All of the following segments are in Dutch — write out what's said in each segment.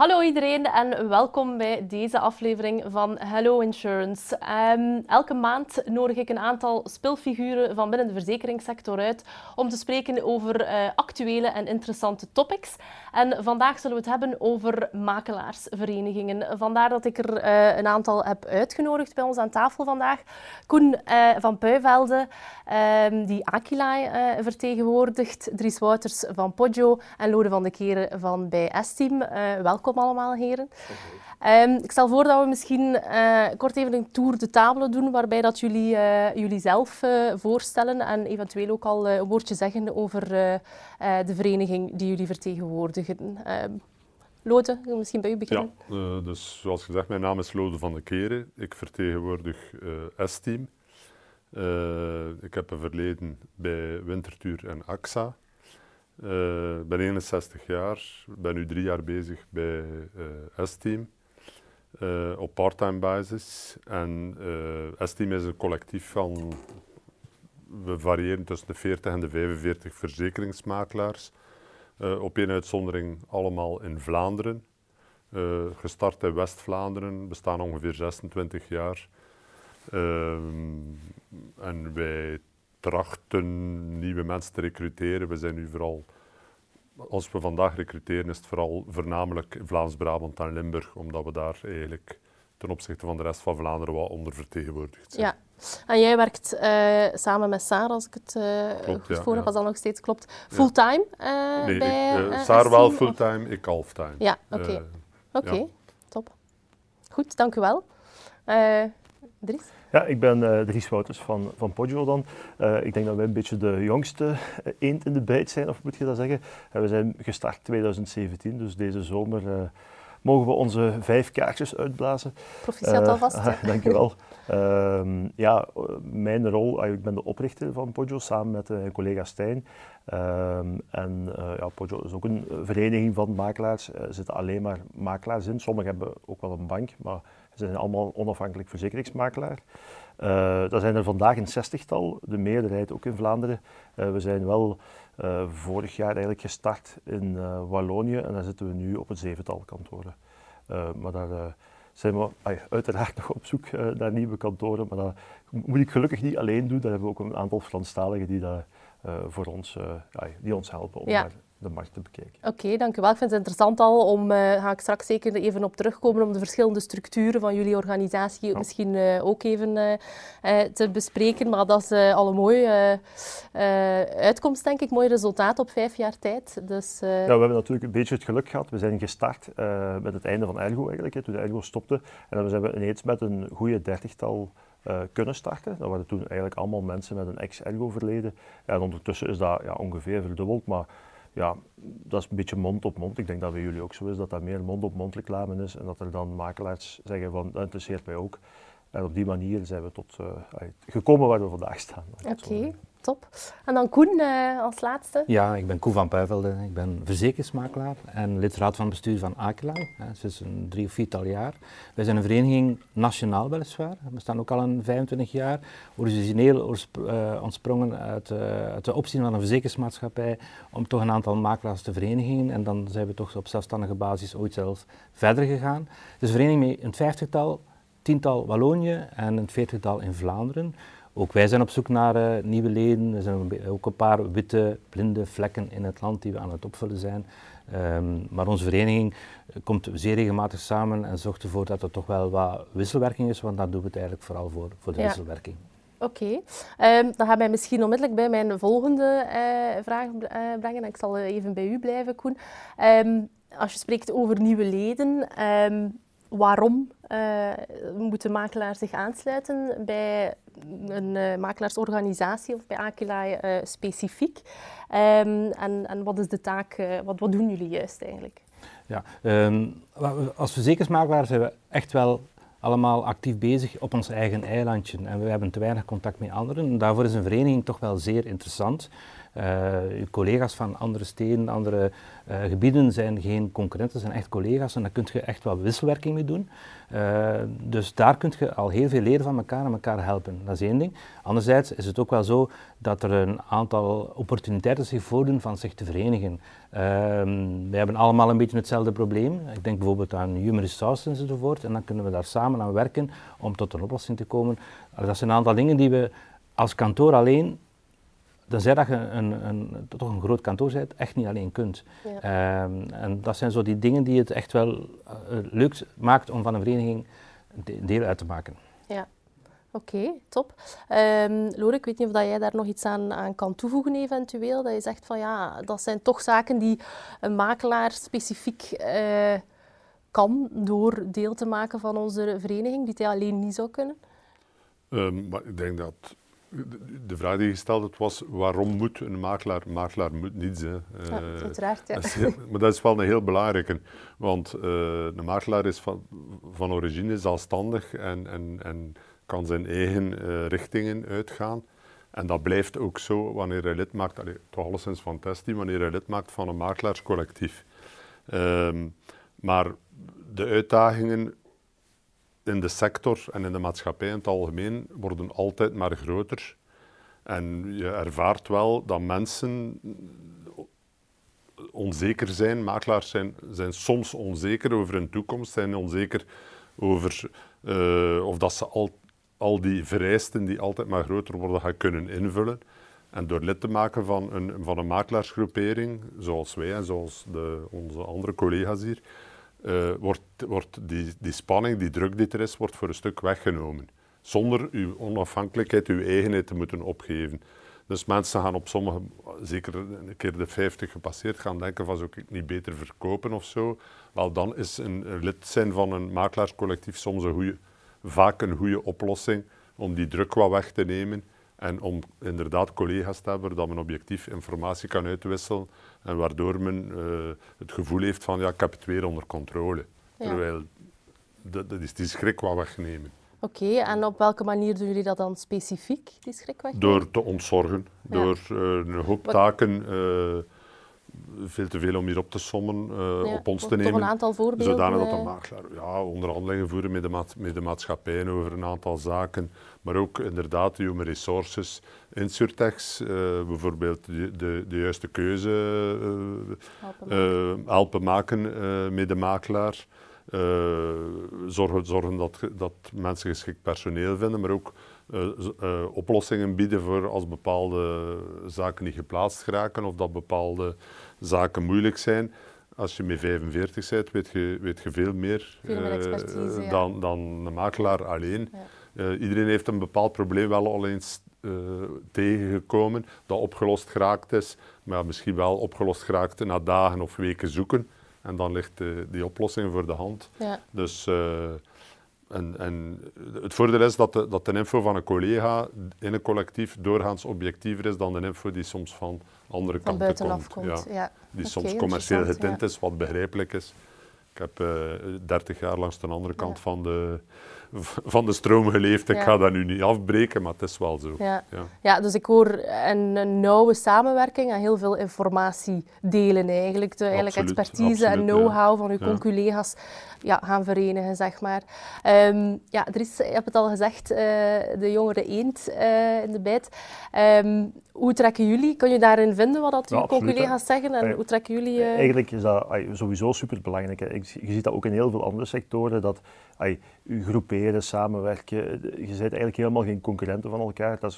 Hallo iedereen en welkom bij deze aflevering van Hello Insurance. Ehm, elke maand nodig ik een aantal spilfiguren van binnen de verzekeringssector uit om te spreken over uh, actuele en interessante topics. En vandaag zullen we het hebben over makelaarsverenigingen. Vandaar dat ik er uh, een aantal heb uitgenodigd bij ons aan tafel vandaag. Koen uh, van Puivelde, um, die Aquila vertegenwoordigt, Dries Wouters van Poggio en Lode van de Keren van bij S-Team. welkom allemaal, heren. Um, ik stel voor dat we misschien uh, kort even een tour de table doen, waarbij dat jullie uh, jullie zelf uh, voorstellen en eventueel ook al een woordje zeggen over de vereniging die jullie vertegenwoordigen. Um, Lode, misschien bij u beginnen. Ja, dus zoals gezegd, mijn naam is Lode van de Keren. Ik vertegenwoordig S-Team. ik heb een verleden bij Wintertuur en AXA. Uh, ben 61 jaar, ben nu drie jaar bezig bij uh, S-Team uh, op parttime basis. En S-Team is een collectief van, we variëren tussen de 40 en de 45 verzekeringsmakelaars. op één uitzondering allemaal in Vlaanderen. gestart in West-Vlaanderen, bestaan ongeveer 26 jaar. Ehm, en wij trachten nieuwe mensen te recruteren. We zijn nu vooral, als we vandaag recruteren, is het vooral voornamelijk Vlaams-Brabant en Limburg, omdat we daar eigenlijk ten opzichte van de rest van Vlaanderen wat ondervertegenwoordigd zijn. Ja. En jij werkt uh, samen met Saar, als ik het uh, klopt, goed voor heb, als dat nog steeds klopt, fulltime uh, nee, bij ik, Saar wel fulltime, ik halftime. Ja, oké. Okay. Oké, okay, top. Goed, dank u wel. Dries? Ja, ik ben uh, Dries Wouters van, van Poggio dan. Uh, ik denk dat wij een beetje de jongste uh, eend in de bijt zijn, of moet je dat zeggen. we zijn gestart 2017, dus deze zomer mogen we onze vijf kaartjes uitblazen. Proficiat alvast. Ja. Dank je wel. Ehm, ja, mijn rol, ik ben de oprichter van Poggio samen met mijn collega Stijn. Um, en ja, Poggio is ook een vereniging van makelaars. Er zitten alleen maar makelaars in. Sommigen hebben ook wel een bank, maar ze zijn allemaal onafhankelijk verzekeringsmakelaar. Uh, dat zijn er vandaag een zestigtal, de meerderheid ook in Vlaanderen. Uh, we zijn wel uh, vorig jaar eigenlijk gestart in Wallonië en daar zitten we nu op een zevental kantoren. maar daar zijn we uiteraard nog op zoek naar nieuwe kantoren, maar dat moet ik gelukkig niet alleen doen. Daar hebben we ook een aantal Franstaligen die daar voor ons, die ons helpen om ja. daar de markt te bekijken. Oké, okay, dank u wel. Ik vind het interessant al om, uh, ga ik straks zeker even op terugkomen, om de verschillende structuren van jullie organisatie misschien uh, ook even uh, te bespreken. Maar dat is al een mooie uitkomst, denk ik, mooi resultaat op vijf jaar tijd. Dus, ja, we hebben natuurlijk een beetje het geluk gehad. We zijn gestart met het einde van Ergo eigenlijk, hè, toen Ergo stopte. En dan zijn we ineens met een goede dertigtal uh, kunnen starten. Dat waren toen eigenlijk allemaal mensen met een ex-ergo-verleden. En ondertussen is dat ja, ongeveer verdubbeld, maar ja, dat is een beetje mond op mond. Ik denk dat bij jullie ook zo is, dat dat meer mond op mond reclame is en dat er dan makelaars zeggen van dat interesseert mij ook. En op die manier zijn we tot uh, gekomen waar we vandaag staan. Oké top. En dan Koen uh, als laatste. Ja, ik ben Koen van Puivelde. Ik ben verzekeringsmakelaar en lidraad van bestuur van Aquila. Sinds een drie of viertal jaar. Wij zijn een vereniging nationaal weliswaar. We staan ook al een 25 jaar. Origineel uh, ontsprongen uit, uh, uit, de optie van een verzekeringsmaatschappij om toch een aantal makelaars te verenigen. En dan zijn we toch op zelfstandige basis ooit zelf verder gegaan. Het is een vereniging met een vijftigtal, tiental Wallonië en een veertigtal in Vlaanderen. Ook wij zijn op zoek naar uh, nieuwe leden. Er zijn ook een paar witte, blinde vlekken in het land die we aan het opvullen zijn. Um, maar onze vereniging komt zeer regelmatig samen en zorgt ervoor dat er toch wel wat wisselwerking is, want daar doen we het eigenlijk vooral voor, voor de ja. wisselwerking. Oké, okay. um, dan gaan wij misschien onmiddellijk bij mijn volgende uh, vraag uh, brengen. Ik zal even bij u blijven, Koen. Um, als je spreekt over nieuwe leden, waarom uh, moet de makelaar zich aansluiten bij een uh, makelaarsorganisatie of bij Aquila uh, specifiek? Um, en, en wat is de taak, wat, wat doen jullie juist eigenlijk? Ja, um, als verzekeringsmakelaar zijn we echt wel allemaal actief bezig op ons eigen eilandje en we hebben te weinig contact met anderen. En daarvoor is een vereniging toch wel zeer interessant. Uw collega's van andere steden, andere gebieden zijn geen concurrenten, zijn echt collega's en daar kun je echt wel wisselwerking mee doen. dus daar kun je al heel veel leren van elkaar en elkaar helpen. Dat is één ding. Anderzijds is het ook wel zo dat er een aantal opportuniteiten zich voordoen van zich te verenigen. wij hebben allemaal een beetje hetzelfde probleem. Ik denk bijvoorbeeld aan human resources enzovoort. En dan kunnen we daar samen aan werken om tot een oplossing te komen. Dat zijn een aantal dingen die we als kantoor alleen, tenzij dat je een, een, toch een groot kantoor bent, echt niet alleen kunt. Ehm, en dat zijn zo die dingen die het echt wel uh, leuk maakt om van een vereniging deel uit te maken. Ja. Oké, top. Um, Lore, ik weet niet of dat jij daar nog iets aan, aan kan toevoegen eventueel. Dat je zegt van ja, dat zijn toch zaken die een makelaar specifiek uh, kan door deel te maken van onze vereniging, die hij alleen niet zou kunnen? Um, maar ik denk dat de vraag die gesteld hebt was, waarom moet een makelaar? Een makelaar moet niets. Hè. Ja, uh, uiteraard, ja. Maar dat is wel een heel belangrijke. Want uh, een makelaar is van, van origine zelfstandig en, en, en kan zijn eigen uh, richtingen uitgaan. En dat blijft ook zo wanneer hij lid maakt, allee, toch alleszins van Testi, wanneer hij lid maakt van een makelaarscollectief. Um, maar de uitdagingen in de sector en in de maatschappij in het algemeen worden altijd maar groter. En je ervaart wel dat mensen onzeker zijn, makelaars zijn, zijn soms onzeker over hun toekomst, zijn onzeker over uh, of dat ze al, al die vereisten die altijd maar groter worden gaan kunnen invullen. En door lid te maken van een, van een makelaarsgroepering, zoals wij en zoals de, onze andere collega's hier, uh, wordt, wordt die, die spanning, die druk die er is, wordt voor een stuk weggenomen. Zonder uw onafhankelijkheid, uw eigenheid te moeten opgeven. Dus mensen gaan op sommige, zeker een keer de 50 gepasseerd, gaan denken van zou ik niet beter verkopen of zo. Wel, dan is een, lid zijn van een makelaarscollectief soms een goede, vaak een goede oplossing om die druk wat weg te nemen en om inderdaad collega's te hebben, dat men objectief informatie kan uitwisselen en waardoor men uh, het gevoel heeft van ja, ik heb het weer onder controle. Ja. Terwijl dat, is die schrik wat wegnemen. Oké, okay, en op welke manier doen jullie dat dan specifiek, die schrik wegnemen? Door te ontzorgen, ja. door uh, een hoop wat... taken... Uh, veel te veel om hier op te sommen, uh, ja, op ons te nemen. Een aantal voorbeelden? Zodanig dat de makelaar ja, onderhandelingen voeren met de, met de maatschappijen over een aantal zaken, maar ook inderdaad human resources, insurtechs, uh, bijvoorbeeld de, de, de, juiste keuze uh, helpen maken met de makelaar. zorgen, zorgen dat, dat mensen geschikt personeel vinden, maar ook uh, uh, oplossingen bieden voor als bepaalde zaken niet geplaatst geraken of dat bepaalde zaken moeilijk zijn. Als je met 45 bent, weet je, weet je veel meer, veel meer uh, dan, dan een makelaar alleen. Ja. Iedereen heeft een bepaald probleem wel al eens tegengekomen dat opgelost geraakt is, maar misschien wel opgelost geraakt na dagen of weken zoeken. En dan ligt die oplossing voor de hand. Ja. Dus en, en, het voordeel is dat de, dat de info van een collega in een collectief doorgaans objectiever is dan de info die soms van andere van kanten komt. komt. Ja. ja. Die soms commercieel getint is, wat begrijpelijk is. Ik heb eh, 30 jaar langs de andere kant van de van de stroom geleefd. Ik ga dat nu niet afbreken, maar het is wel zo. Ja, ja. ja dus ik hoor een, een, nauwe samenwerking en heel veel informatie delen eigenlijk. De eigenlijk expertise en know-how van uw conculega's ja, gaan verenigen, zeg maar. Um, ja, er is, je hebt het al gezegd, uh, de jongere eend uh, in de bijt. Um, hoe trekken jullie? Kun je daarin vinden wat dat uw conculega's zeggen? En hoe trekken jullie... Uh... Eigenlijk is dat sowieso superbelangrijk. Je ziet dat ook in heel veel andere sectoren, dat je groeperen, samenwerken. Je bent eigenlijk helemaal geen concurrenten van elkaar. Dat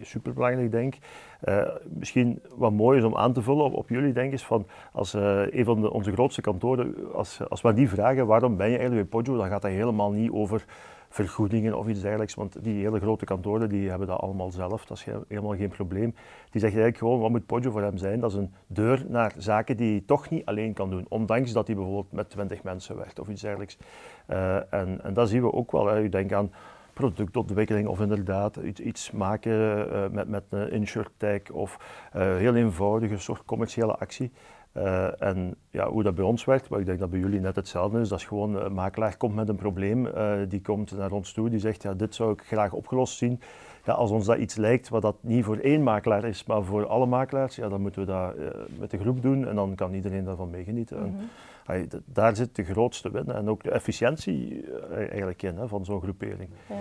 is superbelangrijk, denk ik. Uh, misschien wat mooi is om aan te vullen op, jullie, denk ik, van als een van de, onze grootste kantoren, als, als we die vragen waarom ben je eigenlijk bij Poggio, dan gaat dat helemaal niet over vergoedingen of iets dergelijks, want die hele grote kantoren die hebben dat allemaal zelf, dat is helemaal geen probleem. Die zegt eigenlijk gewoon, wat moet Poggio voor hem zijn? Dat is een deur naar zaken die hij toch niet alleen kan doen, ondanks dat hij bijvoorbeeld met 20 mensen werkt of iets dergelijks. Uh, en, en dat zien we ook wel. Hè. U denkt aan productontwikkeling of inderdaad iets, iets maken uh, met, met een insure tag of uh, heel eenvoudige soort commerciële actie. Uh, en ja, hoe dat bij ons werkt, maar ik denk dat bij jullie net hetzelfde is, dat is gewoon een makelaar komt met een probleem, uh, die komt naar ons toe, die zegt ja, dit zou ik graag opgelost zien. Ja, als ons dat iets lijkt wat dat niet voor één makelaar is, maar voor alle makelaars, ja, dan moeten we dat uh, met de groep doen en dan kan iedereen daarvan meegenieten. Mm -hmm. en, daar zit de grootste win en ook de efficiëntie eigenlijk in hè, van zo'n groepering. Ja.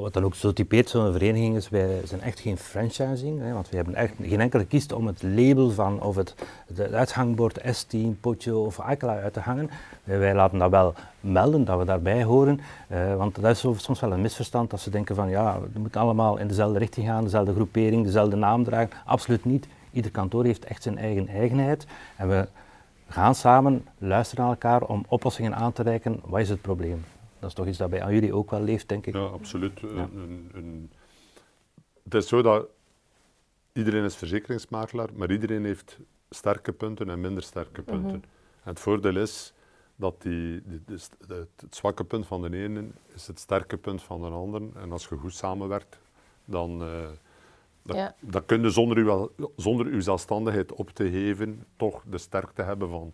Wat dan ook zo typeert zo'n vereniging is, wij zijn echt geen franchising, hè, want we hebben echt geen enkele kiest om het label van of het, het uithangbord S10, Potjo of Akela uit te hangen. Wij, laten dat wel melden, dat we daarbij horen, uh, want dat is soms wel een misverstand dat ze denken van ja, we moeten allemaal in dezelfde richting gaan, dezelfde groepering, dezelfde naam dragen. Absoluut niet. Ieder kantoor heeft echt zijn eigen eigenheid en we gaan samen luisteren naar elkaar om oplossingen aan te reiken. Wat is het probleem? Dat is toch iets dat bij aan jullie ook wel leeft, denk ik. Ja, absoluut. Ja. Een, een, het is zo dat iedereen is verzekeringsmakelaar, maar iedereen heeft sterke punten en minder sterke punten. Mm -hmm. En het voordeel is dat die, die, die, het zwakke punt van de ene is het sterke punt van de ander. En als je goed samenwerkt, dan, uh, dat, ja. dan kun je zonder, uw, zonder uw zelfstandigheid op te geven toch de sterkte hebben van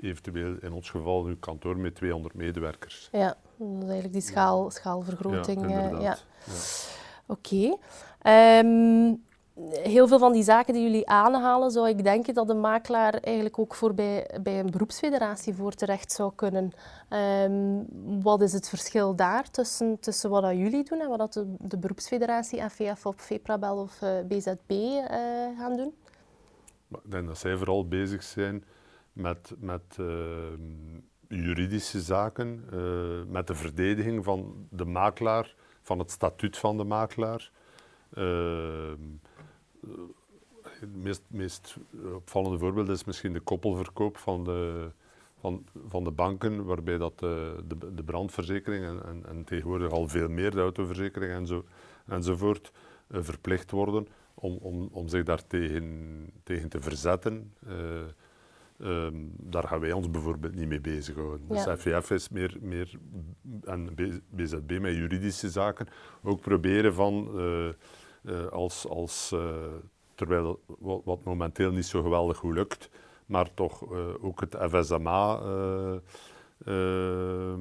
eventueel in ons geval een kantoor met 200 medewerkers. Ja, dat is eigenlijk die schaal, schaalvergroting. Ja, ja. ja. Oké. Okay. Um, heel veel van die zaken die jullie aanhalen, zou ik denken dat de makelaar eigenlijk ook voor bij, bij een beroepsfederatie voor terecht zou kunnen. Um, wat is het verschil daar tussen, tussen wat dat jullie doen en wat dat de, de beroepsfederatie, FVF of VEPRABEL of uh, BZB uh, gaan doen? Ik denk dat zij vooral bezig zijn met, met uh, juridische zaken, uh, met de verdediging van de makelaar, van het statuut van de makelaar. Het meest, meest opvallende voorbeeld is misschien de koppelverkoop van de, van, van de banken, waarbij dat de, de, de brandverzekering en, en, en, tegenwoordig al veel meer de autoverzekering en zo, enzovoort verplicht worden om, om, om zich daar tegen, tegen te verzetten. Um, daar gaan wij ons bijvoorbeeld niet mee bezighouden. Ja. Dus FVF is meer, meer en BZB met juridische zaken ook proberen van uh, uh, als, als uh, terwijl wat, wat, momenteel niet zo geweldig goed lukt, maar toch ook het FSMA ehm,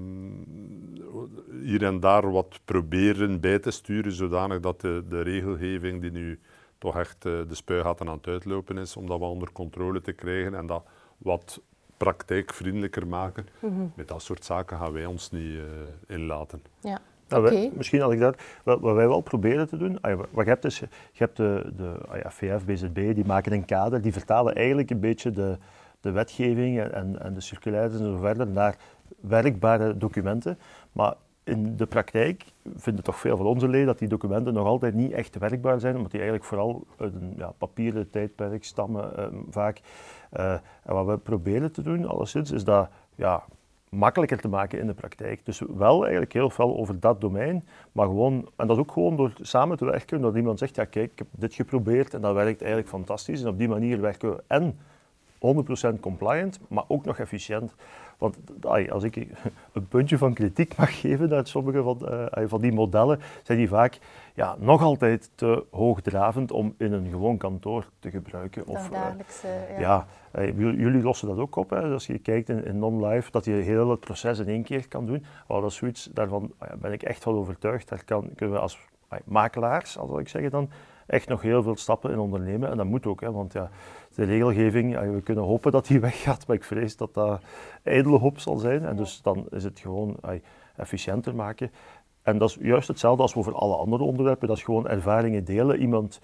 hier en daar wat proberen bij te sturen, zodanig dat de, de regelgeving die nu toch echt de spuigaten aan het uitlopen is, om dat wel onder controle te krijgen en dat wat praktijkvriendelijker maken. Mm -hmm. Met dat soort zaken gaan wij ons niet uh, inlaten. Ja. Nou, wij, misschien had ik dat, wat, wat, wij wel proberen te doen, wat je hebt is, je hebt de, de ja, VF, BZB, die maken een kader, die vertalen eigenlijk een beetje de, de wetgeving en, en de circulaires en zo verder naar werkbare documenten. Maar in de praktijk vinden toch veel van onze leden dat die documenten nog altijd niet echt werkbaar zijn, omdat die eigenlijk vooral uit een ja, papieren tijdperk stammen uh, vaak. Uh, en wat we proberen te doen, alleszins, is dat ja, makkelijker te maken in de praktijk. Dus wel eigenlijk heel veel over dat domein, maar gewoon, en dat ook gewoon door samen te werken, dat iemand zegt, ja kijk, ik heb dit geprobeerd en dat werkt eigenlijk fantastisch. En op die manier werken we en 100% compliant, maar ook nog efficiënt. Want als ik een puntje van kritiek mag geven uit sommige van, uh, van die modellen, zijn die vaak ja, nog altijd te hoogdravend om in een gewoon kantoor te gebruiken. Of, uh, ja. ja uh, jullie lossen dat ook op. Hè. Als je kijkt in, in non-life, dat je heel het proces in één keer kan doen. Oh, dat is zoiets, daarvan ben ik echt wel overtuigd. Daar kan, kunnen we als makelaars, zal ik zeggen dan, echt nog heel veel stappen in ondernemen. En dat moet ook, hè, want ja, de regelgeving, we kunnen hopen dat die weggaat, maar ik vrees dat dat ijdele hoop zal zijn. En dus dan is het gewoon efficiënter maken. En dat is juist hetzelfde als voor alle andere onderwerpen. Dat is gewoon ervaringen delen. Iemand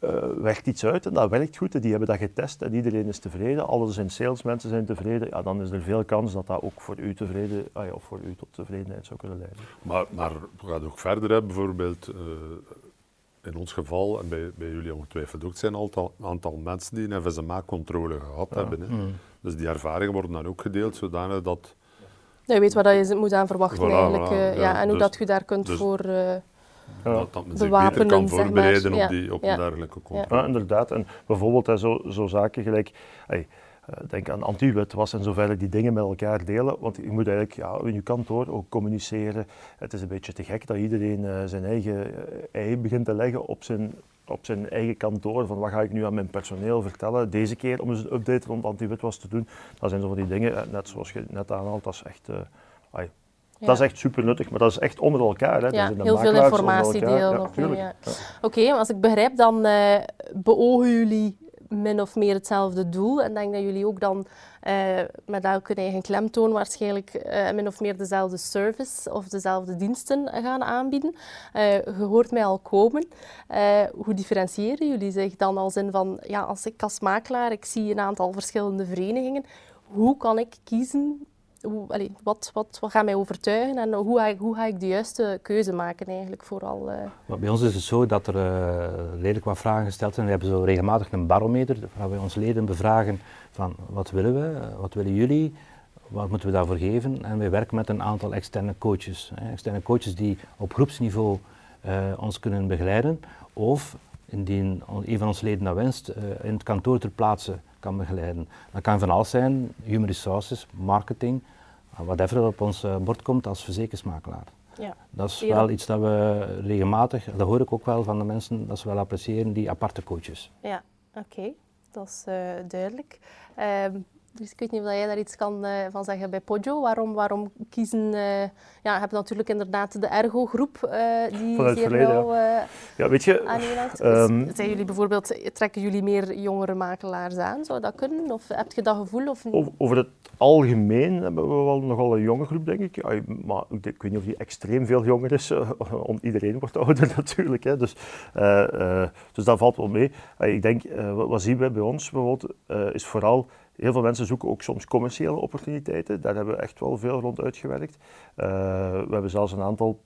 uh, werkt iets uit en dat werkt goed. En die hebben dat getest en iedereen is tevreden. Alle zijn salesmensen zijn tevreden. Ja, dan is er veel kans dat dat ook voor u tevreden, of voor u tot tevredenheid zou kunnen leiden. Maar, maar we gaan ook verder hebben. Bijvoorbeeld, uh, in ons geval, en bij, bij jullie ongetwijfeld ook, zijn een aantal mensen die een FSMA-controle gehad ja. hebben. Hè. Mm. Dus die ervaringen worden dan ook gedeeld, zodanig dat... Ja, je weet wat je moet aan verwachten voilà, eigenlijk. Voilà, uh, ja, ja, en hoe dus, dat je daar kunt dus, voor uh, dat, dat men zich beter kan voorbereiden op, die, op een dergelijke controle. Ja. inderdaad. En bijvoorbeeld hè, zo, zo zaken gelijk... Hey, denk aan anti-witwas en zover die dingen met elkaar delen. Want je moet eigenlijk ja, in je kantoor ook communiceren. Het is een beetje te gek dat iedereen uh, zijn eigen uh, ei begint te leggen op zijn op zijn eigen kantoor van wat ga ik nu aan mijn personeel vertellen. Deze keer om eens een update rond anti-witwas te doen. Dat zijn zo van die dingen, eh, net zoals je net aanhaalt, dat is echt... Uh, Dat is echt super nuttig, maar dat is echt onder elkaar. Hè. Ja, heel veel informatie. Ja, Oké, als ik begrijp, dan uh, beogen jullie min of meer hetzelfde doel. En denk dat jullie ook dan uh, met elke eigen klemtoon waarschijnlijk uh, min of meer dezelfde service of dezelfde diensten gaan aanbieden. Uh, je hoort mij al komen. hoe differentiëren jullie zich dan als in van, ja, als ik als makelaar, ik zie een aantal verschillende verenigingen, hoe kan ik kiezen wat, wat, wat gaat mij overtuigen en hoe ga, ik, hoe ga ik de juiste keuze maken eigenlijk vooral? Uh... Bij ons is het zo dat er uh, redelijk wat vragen gesteld zijn. We hebben zo regelmatig een barometer waar we onze leden bevragen van wat willen we, wat willen jullie, wat moeten we daarvoor geven. En we werken met een aantal externe coaches. Hè. Externe coaches die op groepsniveau uh, ons kunnen begeleiden of indien een van onze leden dat wenst, in het kantoor ter plaatse kan begeleiden. Dat kan van alles zijn, human resources, marketing, whatever er op ons eh, bord komt als verzekersmakelaar. Ja. Dat is wel iets dat we regelmatig, dat hoor ik ook wel van de mensen, dat ze wel appreciëren, die aparte coaches. Ja, oké, dat is uh, duidelijk. Um, dus ik weet niet of jij daar iets kan uh, van zeggen bij Poggio. Waarom, waarom kiezen... Uh, ja, je hebt natuurlijk inderdaad de Ergo-groep uh, die Vanuit zeer nauw ja, weet je, um, zijn jullie bijvoorbeeld, trekken jullie meer jongere makelaars aan? Zou dat kunnen? Of heb je dat gevoel? Of over, over het algemeen hebben we wel nogal een jonge groep, denk ik. Ja, maar ik weet niet of die extreem veel jonger is. om, iedereen wordt ouder natuurlijk. Hè. Dus, dus dat valt wel mee. ik denk, wat zien we bij ons bijvoorbeeld, is vooral Heel veel mensen zoeken ook soms commerciële opportuniteiten. Daar hebben we echt wel veel rond uitgewerkt. Uh, we hebben zelfs een aantal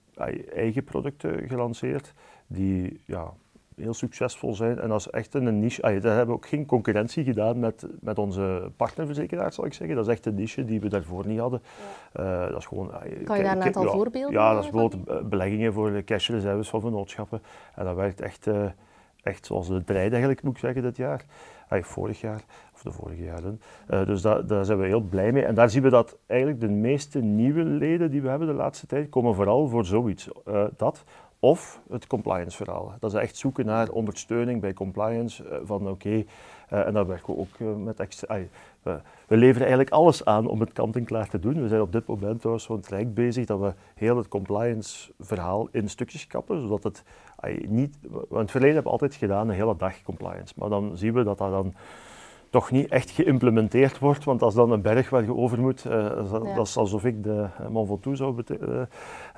eigen producten gelanceerd die ja, heel succesvol zijn. En dat is echt een niche. daar hebben we ook geen concurrentie gedaan met, met onze partnerverzekeraars, zal ik zeggen. Dat is echt een niche die we daarvoor niet hadden. Uh, dat is gewoon, kan je daar een aantal voorbeelden Ja, dat is bijvoorbeeld beleggingen voor de cash reserves van vennootschappen. En dat werkt echt, uh, echt zoals de trein eigenlijk, moet zeggen, dit jaar. vorig jaar of de vorige jaren. Uh, dus daar zijn we heel blij mee. En daar zien we dat eigenlijk de meeste nieuwe leden die we hebben de laatste tijd komen vooral voor zoiets. Uh, dat of het compliance verhaal. Dat is echt zoeken naar ondersteuning bij compliance. Uh, van oké, en daar werken we ook met extra. we, leveren eigenlijk alles aan om het kant-en-klaar te doen. We zijn op dit moment trouwens zo'n traject bezig dat we heel het compliance verhaal in stukjes kappen, zodat het niet. Want in het verleden hebben we altijd gedaan een hele dag compliance, maar dan zien we dat dat dan toch niet echt geïmplementeerd wordt. Want als dan een berg waar je over moet, uh, dat, is alsof ik de uh, Mont Ventoux zou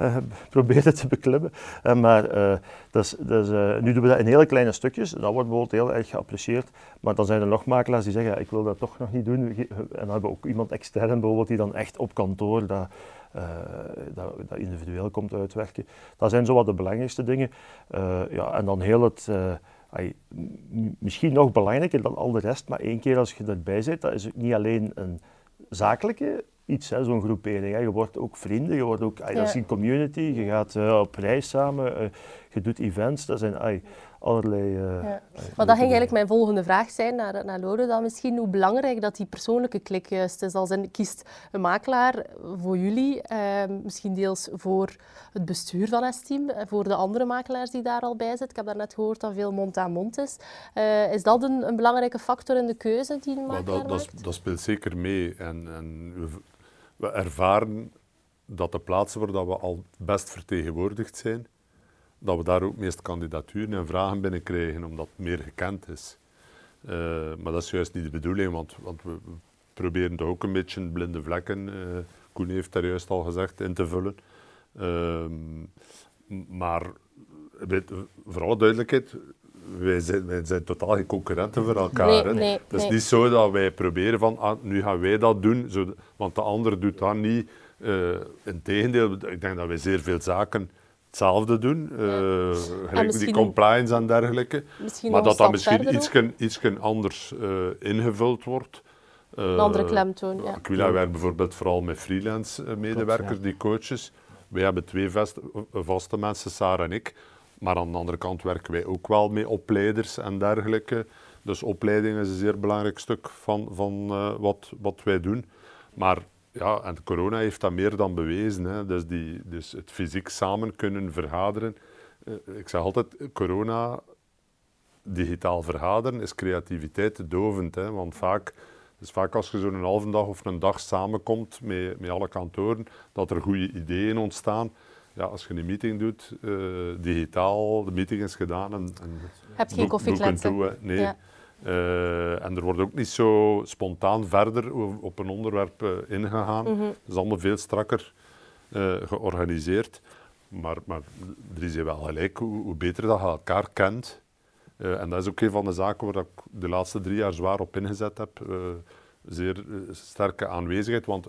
uh, proberen te beklimmen. maar dus, dus, nu doen we dat in hele kleine stukjes. Dat wordt bijvoorbeeld heel erg geapprecieerd. Maar dan zijn er nog makelaars die zeggen, ik wil dat toch nog niet doen. En dan hebben we ook iemand extern bijvoorbeeld die dan echt op kantoor dat, dat, dat, individueel komt uitwerken. Dat zijn zo wat de belangrijkste dingen. ja, en dan heel het misschien nog belangrijker dan al de rest, maar één keer als je erbij zit, dat is niet alleen een zakelijke iets, zo'n groepering. Hè. Je wordt ook vrienden, je wordt ook, dat is een community, je gaat uh, op reis samen, uh, je doet events, dat zijn allerlei... Uh, ja. maar dat ging eigenlijk mijn volgende vraag zijn naar, naar Lode dan misschien, hoe belangrijk dat die persoonlijke klik juist is. Als een, kiest een makelaar voor jullie, misschien deels voor het bestuur van S-team, voor de andere makelaars die daar al bij zitten. Ik heb daarnet gehoord dat veel mond-aan-mond is. is dat een, een, belangrijke factor in de keuze die een makelaar dat, dat, dat, speelt zeker mee. En, en we ervaren dat de plaatsen waar dat we al best vertegenwoordigd zijn, dat we daar ook meest kandidaturen en vragen binnenkrijgen, omdat het meer gekend is. Uh, maar dat is juist niet de bedoeling, want, want we, proberen toch ook een beetje blinde vlekken, uh, Koen heeft daar juist al gezegd, in te vullen. Uh, maar weet, voor alle duidelijkheid, wij zijn, wij zijn totaal geen concurrenten voor elkaar. Nee, nee, het is niet zo dat wij proberen van, ah, nu gaan wij dat doen, zo, want de ander doet dat niet. Uh, Integendeel, ik denk dat wij zeer veel zaken hetzelfde doen, uh, gelijk die compliance en dergelijke. Maar dat dat misschien iets anders uh, ingevuld wordt. een andere klemtoon, ja. Aquila werkt bijvoorbeeld vooral met freelance medewerkers, die coaches. Wij hebben twee vaste mensen, Sarah en ik. Maar aan de andere kant werken wij ook wel met opleiders en dergelijke. Dus opleiding is een zeer belangrijk stuk van, van uh, wat, wat wij doen. Maar ja, en corona heeft dat meer dan bewezen. Hè. Dus, die, dus het fysiek samen kunnen vergaderen. Uh, ik zeg altijd, corona digitaal vergaderen is creativiteit dovend. Hè? Want vaak, dus vaak als je zo'n halve dag of een dag samenkomt met, met alle kantoren, dat er goede ideeën ontstaan. Ja, als je een meeting doet, uh, digitaal, de meeting is gedaan en, en heb geen koffiekletsen. Nee. Ja. Uh, en er wordt ook niet zo spontaan verder op een onderwerp uh, ingegaan. Mm -hmm. Het is allemaal veel strakker uh, georganiseerd. Maar, maar er is je wel gelijk, hoe, hoe beter dat je elkaar kent. en dat is ook een van de zaken waar ik de laatste drie jaar zwaar op ingezet heb. zeer sterke aanwezigheid, want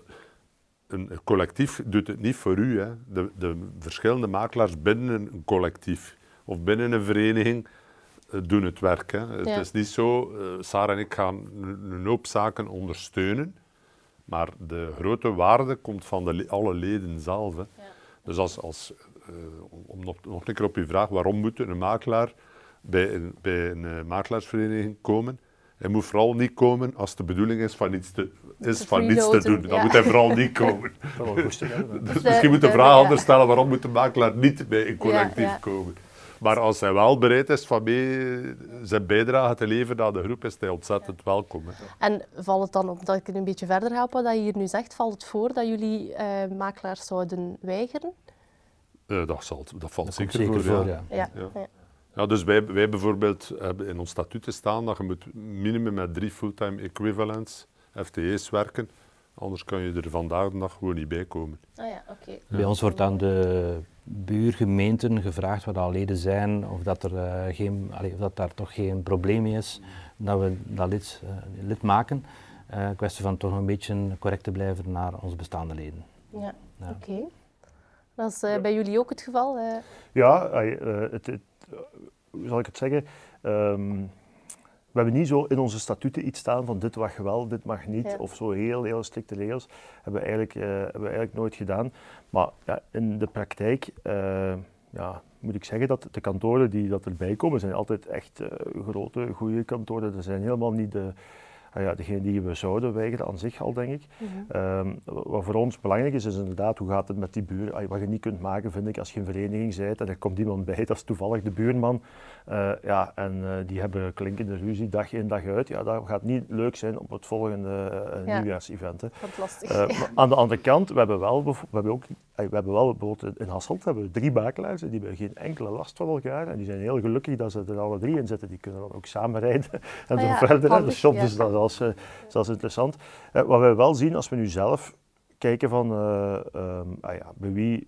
een collectief doet het niet voor u. Hè. De, de verschillende makelaars binnen een collectief of binnen een vereniging doen het werk. Hè. Het is niet zo, uh, Sarah en ik gaan een hoop zaken ondersteunen, maar de grote waarde komt van de, alle leden zelf. Hè. Ja. Dus als, als, uh, om nog, nog een keer op uw vraag, waarom moet een makelaar bij een, bij een uh, makelaarsvereniging komen? Hij moet vooral niet komen als de bedoeling is van iets te, is van niets te doen. Dan ja. moet hij vooral niet komen. dus misschien moet de vraag anders stellen, waarom moet de makelaar niet bij een collectief ja, komen? Maar als hij wel bereid is van mee zijn bijdrage te leveren aan de groep, is hij ontzettend welkom. En valt het dan, omdat ik het een beetje verder help wat je hier nu zegt, valt het voor dat jullie uh, makelaars zouden weigeren? Uh, dat, zal, dat valt zeker, zeker, voor, ja. Ja. ja. ja. dus wij, wij bijvoorbeeld hebben in ons statuten staan dat je moet minimum met drie fulltime equivalents, FTE's, werken. Anders kan je er vandaag de dag gewoon niet bij komen. Ah ja, oké. Bij ons wordt aan de buurgemeenten gevraagd wat al leden zijn, of dat, er, uh, geen, allee, of dat daar toch geen probleem is dat we dat lid, uh, lid maken. Uh, kwestie van toch een beetje correct te blijven naar onze bestaande leden. Ja, ja. oké. Dat is bij jullie ook het geval? Ja, het, het, hoe zal ik het zeggen? Um, we hebben niet zo in onze statuten iets staan van dit mag wel, dit mag niet, of zo heel, heel strikte regels. Hebben we eigenlijk, uh, hebben we eigenlijk nooit gedaan. Maar ja, in de praktijk uh, ja, moet ik zeggen dat de kantoren die dat erbij komen, zijn altijd echt uh, grote, goede kantoren. Dat zijn helemaal niet de ah ja, degene die we zouden weigeren aan zich al, denk ik. Mhm. Ehm, wat voor ons belangrijk is, is inderdaad hoe gaat het met die buur. wat je niet kunt maken, vind ik, als je een vereniging bent en er komt iemand bij, dat is toevallig de buurman. Uh, ja, en uh, die hebben klinkende ruzie dag in dag uit. Ja, dat gaat niet leuk zijn op het volgende uh, ja. nieuwjaarsevent. lastig. Aan de andere kant, we hebben wel, we hebben ook, we hebben wel bijvoorbeeld in Hasselt hebben we drie makelaars, die hebben geen enkele last van elkaar. En die zijn heel gelukkig dat ze er alle drie in zitten. Die kunnen dan ook samen rijden en ah, zo verder. Dus soms is dat dat is interessant. wat we wel zien als we nu zelf kijken van um, ah ja, bij wie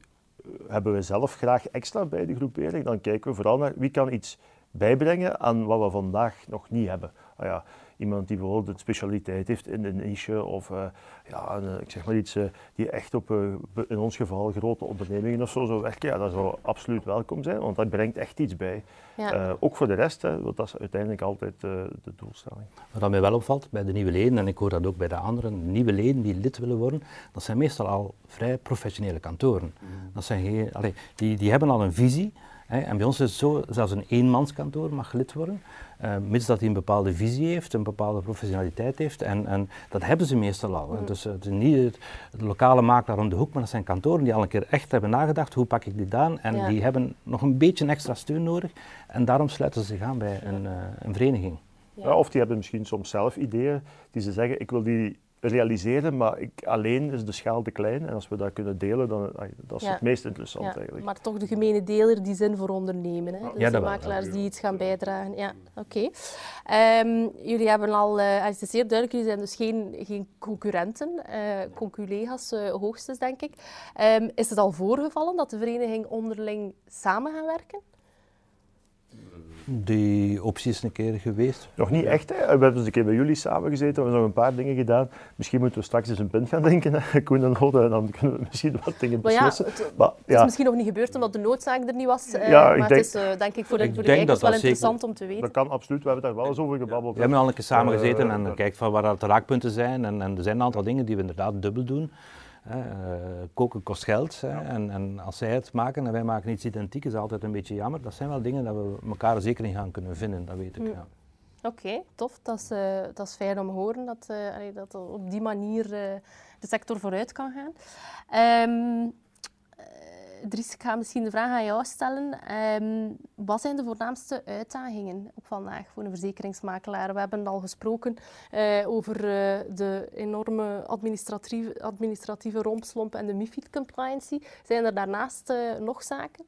hebben we zelf graag extra bij de groepering, dan kijken we vooral naar wie kan iets bijbrengen aan wat we vandaag nog niet hebben. Ah ja, iemand die bijvoorbeeld een specialiteit heeft in een niche of uh, ja, een, ik zeg maar iets uh, die echt op, uh, in ons geval, grote ondernemingen of zo zou werken, ja, dat zou absoluut welkom zijn, want dat brengt echt iets bij. Ja. ook voor de rest, hè, want dat is uiteindelijk altijd de doelstelling. Wat mij wel opvalt bij de nieuwe leden, en ik hoor dat ook bij de anderen, nieuwe leden die lid willen worden, dat zijn meestal al vrij professionele kantoren. Mm. Dat zijn geen, allee, die, die hebben al een visie, en bij ons is het zo, zelfs een eenmanskantoor mag lid worden, uh, mits dat hij een bepaalde visie heeft, een bepaalde professionaliteit heeft. En, en dat hebben ze meestal al. Mm. Dus het is niet het, lokale makelaar om de hoek, maar dat zijn kantoren die al een keer echt hebben nagedacht, hoe pak ik dit aan? En die hebben nog een beetje extra steun nodig. En daarom sluiten ze zich aan bij een, uh, een vereniging. Ja. of die hebben misschien soms zelf ideeën die ze zeggen, ik wil die realiseren, maar ik, alleen is de schaal te klein. En als we dat kunnen delen, dan dat is het meest interessant ja, eigenlijk. Maar toch de gemene deler die zin voor ondernemen. Hè? Dus de makelaars die iets gaan bijdragen. Ja, oké. Ehm, jullie hebben al, uh, het is zeer duidelijk, jullie zijn dus geen, geen concurrenten, uh, conculega's uh, hoogstens denk ik. Um, is het al voorgevallen dat de vereniging onderling samen gaan werken? Die optie is een keer geweest. Nog niet echt. Hè. We hebben eens een keer bij jullie samen gezeten, we hebben nog een paar dingen gedaan. Misschien moeten we straks eens een punt gaan denken, hè. Koen en Hode, en dan kunnen we misschien wat dingen beslissen. Maar ja, het, maar, ja. is misschien nog niet gebeurd omdat de noodzaak er niet was. Uh, ja, maar denk, het is uh, denk ik voor de, voor de kijkers wel interessant zeker, om te weten. Dat kan absoluut, we hebben daar wel eens over gebabbeld. We hebben al een keer samen gezeten uh, en uh, kijken van waar de raakpunten zijn. En, en er zijn een aantal dingen die we inderdaad dubbel doen. Uh, koken kost geld. Ja. En, en, als zij het maken en wij maken iets identiek, is altijd een beetje jammer. Dat zijn wel dingen dat we elkaar zeker in gaan kunnen vinden, dat weet ik. Mm. Ja. Oké, tof. Dat is, uh, dat is fijn om te horen dat, uh, dat op die manier de sector vooruit kan gaan. Um, Dries, ik ga misschien de vraag aan jou stellen. Ehm, wat zijn de voornaamste uitdagingen op vandaag voor een verzekeringsmakelaar? We hebben al gesproken uh, over uh, de enorme administratieve, administratieve rompslomp en de MIFID-compliancy. Zijn er daarnaast uh, nog zaken?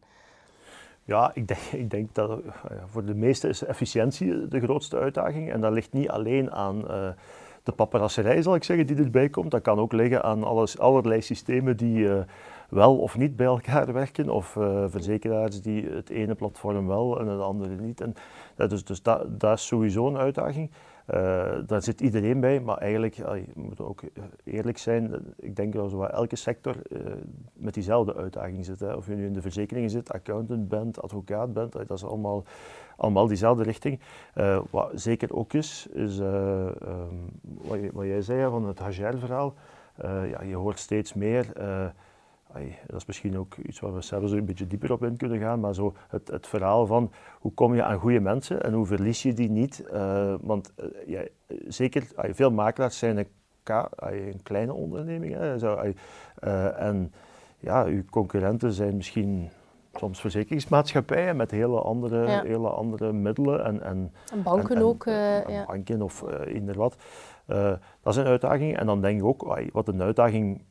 Ja, ik denk, ik denk dat voor de meesten is efficiëntie de grootste uitdaging. En dat ligt niet alleen aan de paparasserij, zal ik zeggen, die erbij komt. Dat kan ook liggen aan alles, allerlei systemen die wel of niet bij elkaar werken, of uh, verzekeraars die het ene platform wel en het andere niet. En, dat is, dus dat, is sowieso een uitdaging. Uh, daar zit iedereen bij, maar eigenlijk, uh, je moet ook eerlijk zijn, ik denk dat zo elke sector met diezelfde uitdaging zit. Of je nu in de verzekeringen zit, accountant bent, advocaat bent, dat is allemaal, allemaal diezelfde richting. wat zeker ook is, is um, wat, wat, jij zei van het Hager-verhaal. ja, je hoort steeds meer dat is misschien ook iets waar we zelfs een beetje dieper op in kunnen gaan, maar zo het, het verhaal van hoe kom je aan goede mensen en hoe verlies je die niet. Uh, want uh, ja, zeker, veel makelaars zijn een, een kleine onderneming. Hè, zo, en ja, uw concurrenten zijn misschien soms verzekeringsmaatschappijen met hele andere, ja. hele andere middelen. En, en, en banken en, ook. En, ja. Banken of inderdaad wat. dat is een uitdaging. En dan denk ik ook, wat een uitdaging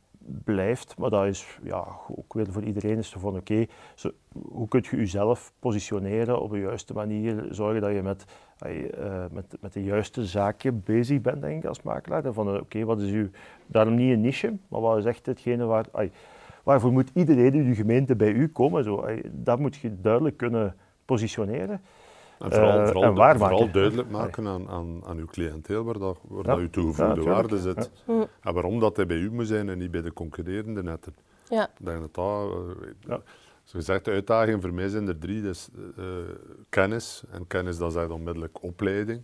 blijft, maar dat is ja, ook weer voor iedereen is van oké, hoe kun je jezelf positioneren op de juiste manier, zorgen dat je met, uh, met, met de juiste zaken bezig bent, denk ik, als makelaar. Van oké, wat is uw, daarom niet een niche, maar wat is echt hetgene waar, waarvoor moet iedereen in je gemeente bij u komen, zo, dat moet je duidelijk kunnen positioneren. En vooral, uh, vooral, en vooral duidelijk maken aan, aan, aan uw cliënteel waar, dat, waar ja. dat uw toegevoegde ja, waarde zit. Ja. En waarom dat hij bij u moet zijn en niet bij de concurrerende netten. Ja. Ik denk dat dat... Uh, Zoals gezegd, de uitdagingen voor mij zijn er drie. Dus, uh, kennis, en kennis dat zegt onmiddellijk opleiding.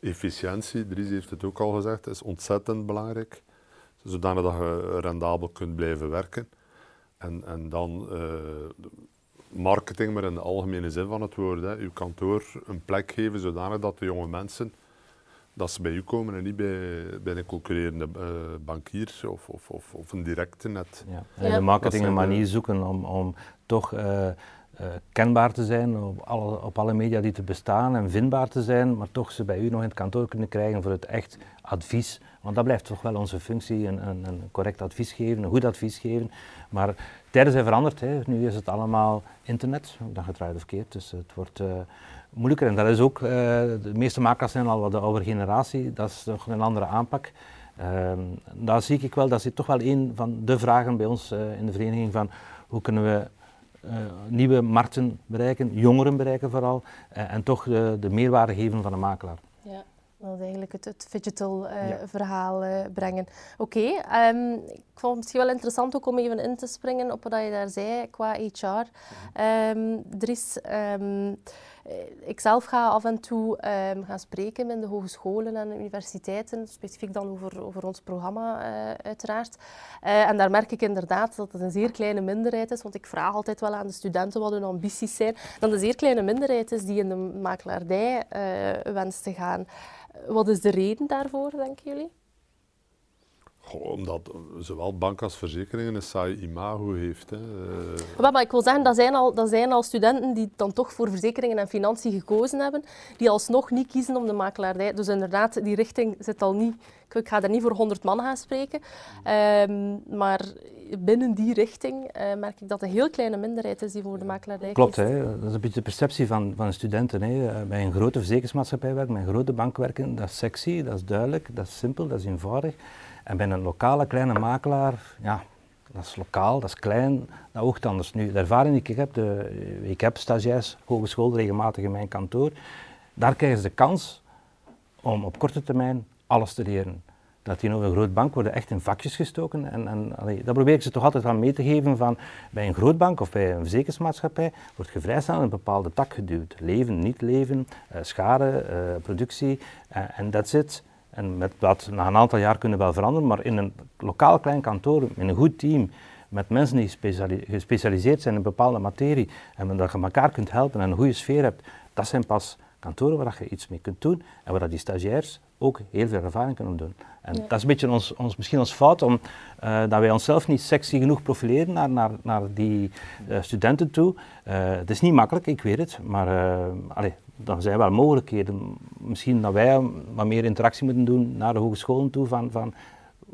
Efficiëntie, Dries heeft het ook al gezegd, is ontzettend belangrijk. Zodanig dat je rendabel kunt blijven werken. En, en dan marketing, maar in de algemene zin van het woord. Hè. Uw kantoor een plek geven zodanig dat de jonge mensen dat ze bij u komen en niet bij, bij een concurrerende uh, bankier of, of, of, of, een directe net. Ja. En de marketing een manier zoeken om, om toch uh, uh, kenbaar te zijn op alle, op alle media die te bestaan en vindbaar te zijn, maar toch ze bij u nog in het kantoor kunnen krijgen voor het echt advies. Want dat blijft toch wel onze functie, een, een, een correct advies geven, een goed advies geven. Maar tijden zijn veranderd. Hè. Nu is het allemaal internet, gaat eruit of verkeerd. Dus het wordt uh, moeilijker. En dat is ook, uh, de meeste makers zijn al wat de oude generatie, dat is toch een andere aanpak. Uh, daar zie ik wel, dat is toch wel een van de vragen bij ons uh, in de vereniging van hoe kunnen we nieuwe markten bereiken, jongeren bereiken vooral, en toch de, de meerwaarde geven van een makelaar. Dat is eigenlijk het, het digital uh, ja. verhaal uh, brengen. Oké, okay, um, ik vond het misschien wel interessant ook om even in te springen op wat je daar zei qua HR. Um, ehm, Dries, um, ik zelf ga af en toe gaan spreken in de hogescholen en universiteiten, specifiek dan over, over ons programma uh, uiteraard. Uh, en daar merk ik inderdaad dat het een zeer kleine minderheid is, want ik vraag altijd wel aan de studenten wat hun ambities zijn, dat een zeer kleine minderheid is die in de makelaardij wenst te gaan. Wat is de reden daarvoor, denken jullie? Goh, omdat zowel bank als verzekeringen een saai imago heeft. Hè. Maar, maar ik wil zeggen, dat zijn, al, dat zijn al studenten die dan toch voor verzekeringen en financiën gekozen hebben, die alsnog niet kiezen om de makelaardij. Dus inderdaad, die richting zit al niet... Ik ga er niet voor 100 man gaan spreken, um, maar binnen die richting uh, merk ik dat een heel kleine minderheid is die voor de makelaardij Klopt, hè. dat is een beetje de perceptie van, van studenten. Hè. Bij een grote verzekeringsmaatschappij werken, bij een grote bank werken, dat is sexy, dat is duidelijk, dat is simpel, dat is eenvoudig. En bij een lokale kleine makelaar, ja, dat is lokaal, dat is klein, dat oogt anders. Nu, de ervaring die ik heb, de, ik heb stagiairs hogeschool regelmatig in mijn kantoor, daar krijgen ze de kans om op korte termijn alles te leren. Dat die nog een groot bank worden echt in vakjes gestoken. En, en dat probeer ik ze toch altijd aan mee te geven van bij een grootbank of bij een verzekeringsmaatschappij wordt je vrij snel in een bepaalde tak geduwd. Leven, niet leven, uh, schade, uh, productie uh, en dat zit. En met dat na een aantal jaar kunnen wel veranderen, maar in een lokaal klein kantoor, in een goed team, met mensen die gespecialiseerd zijn in een bepaalde materie en dat je elkaar kunt helpen en een goede sfeer hebt, dat zijn pas kantoren waar je iets mee kunt doen en waar die stagiairs ook heel veel ervaring kunnen doen. En dat is een beetje ons, ons, misschien ons fout, om, uh, dat wij onszelf niet sexy genoeg profileren naar, naar, naar die uh, studenten toe. Uh, het is niet makkelijk, ik weet het, maar allez, er zijn wel mogelijkheden. Misschien dat wij wat meer interactie moeten doen naar de hogescholen toe van, van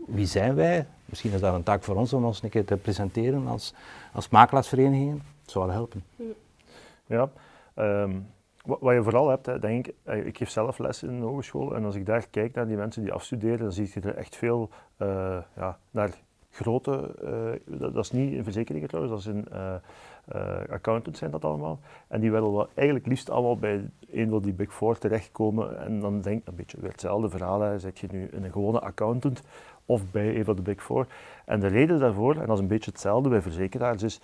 wie zijn wij? Misschien is dat een taak voor ons om ons een keer te presenteren als, als makelaarsverenigingen. Dat zou wel helpen. Ja, um, wat, je vooral hebt, denk ik, eh, ik geef zelf les in een hogeschool en als ik daar kijk naar die mensen die afstuderen, dan zie je er echt veel uh, ja, naar grote, dat, dat, is niet in verzekeringen trouwens, dat is in uh, accountants zijn dat allemaal. En die willen wel eigenlijk liefst allemaal bij een van die Big Four terechtkomen. En dan denk ik een beetje weer hetzelfde verhaal. Zet je nu een gewone accountant of bij een van de Big Four. En de reden daarvoor, en dat is een beetje hetzelfde bij verzekeraars, is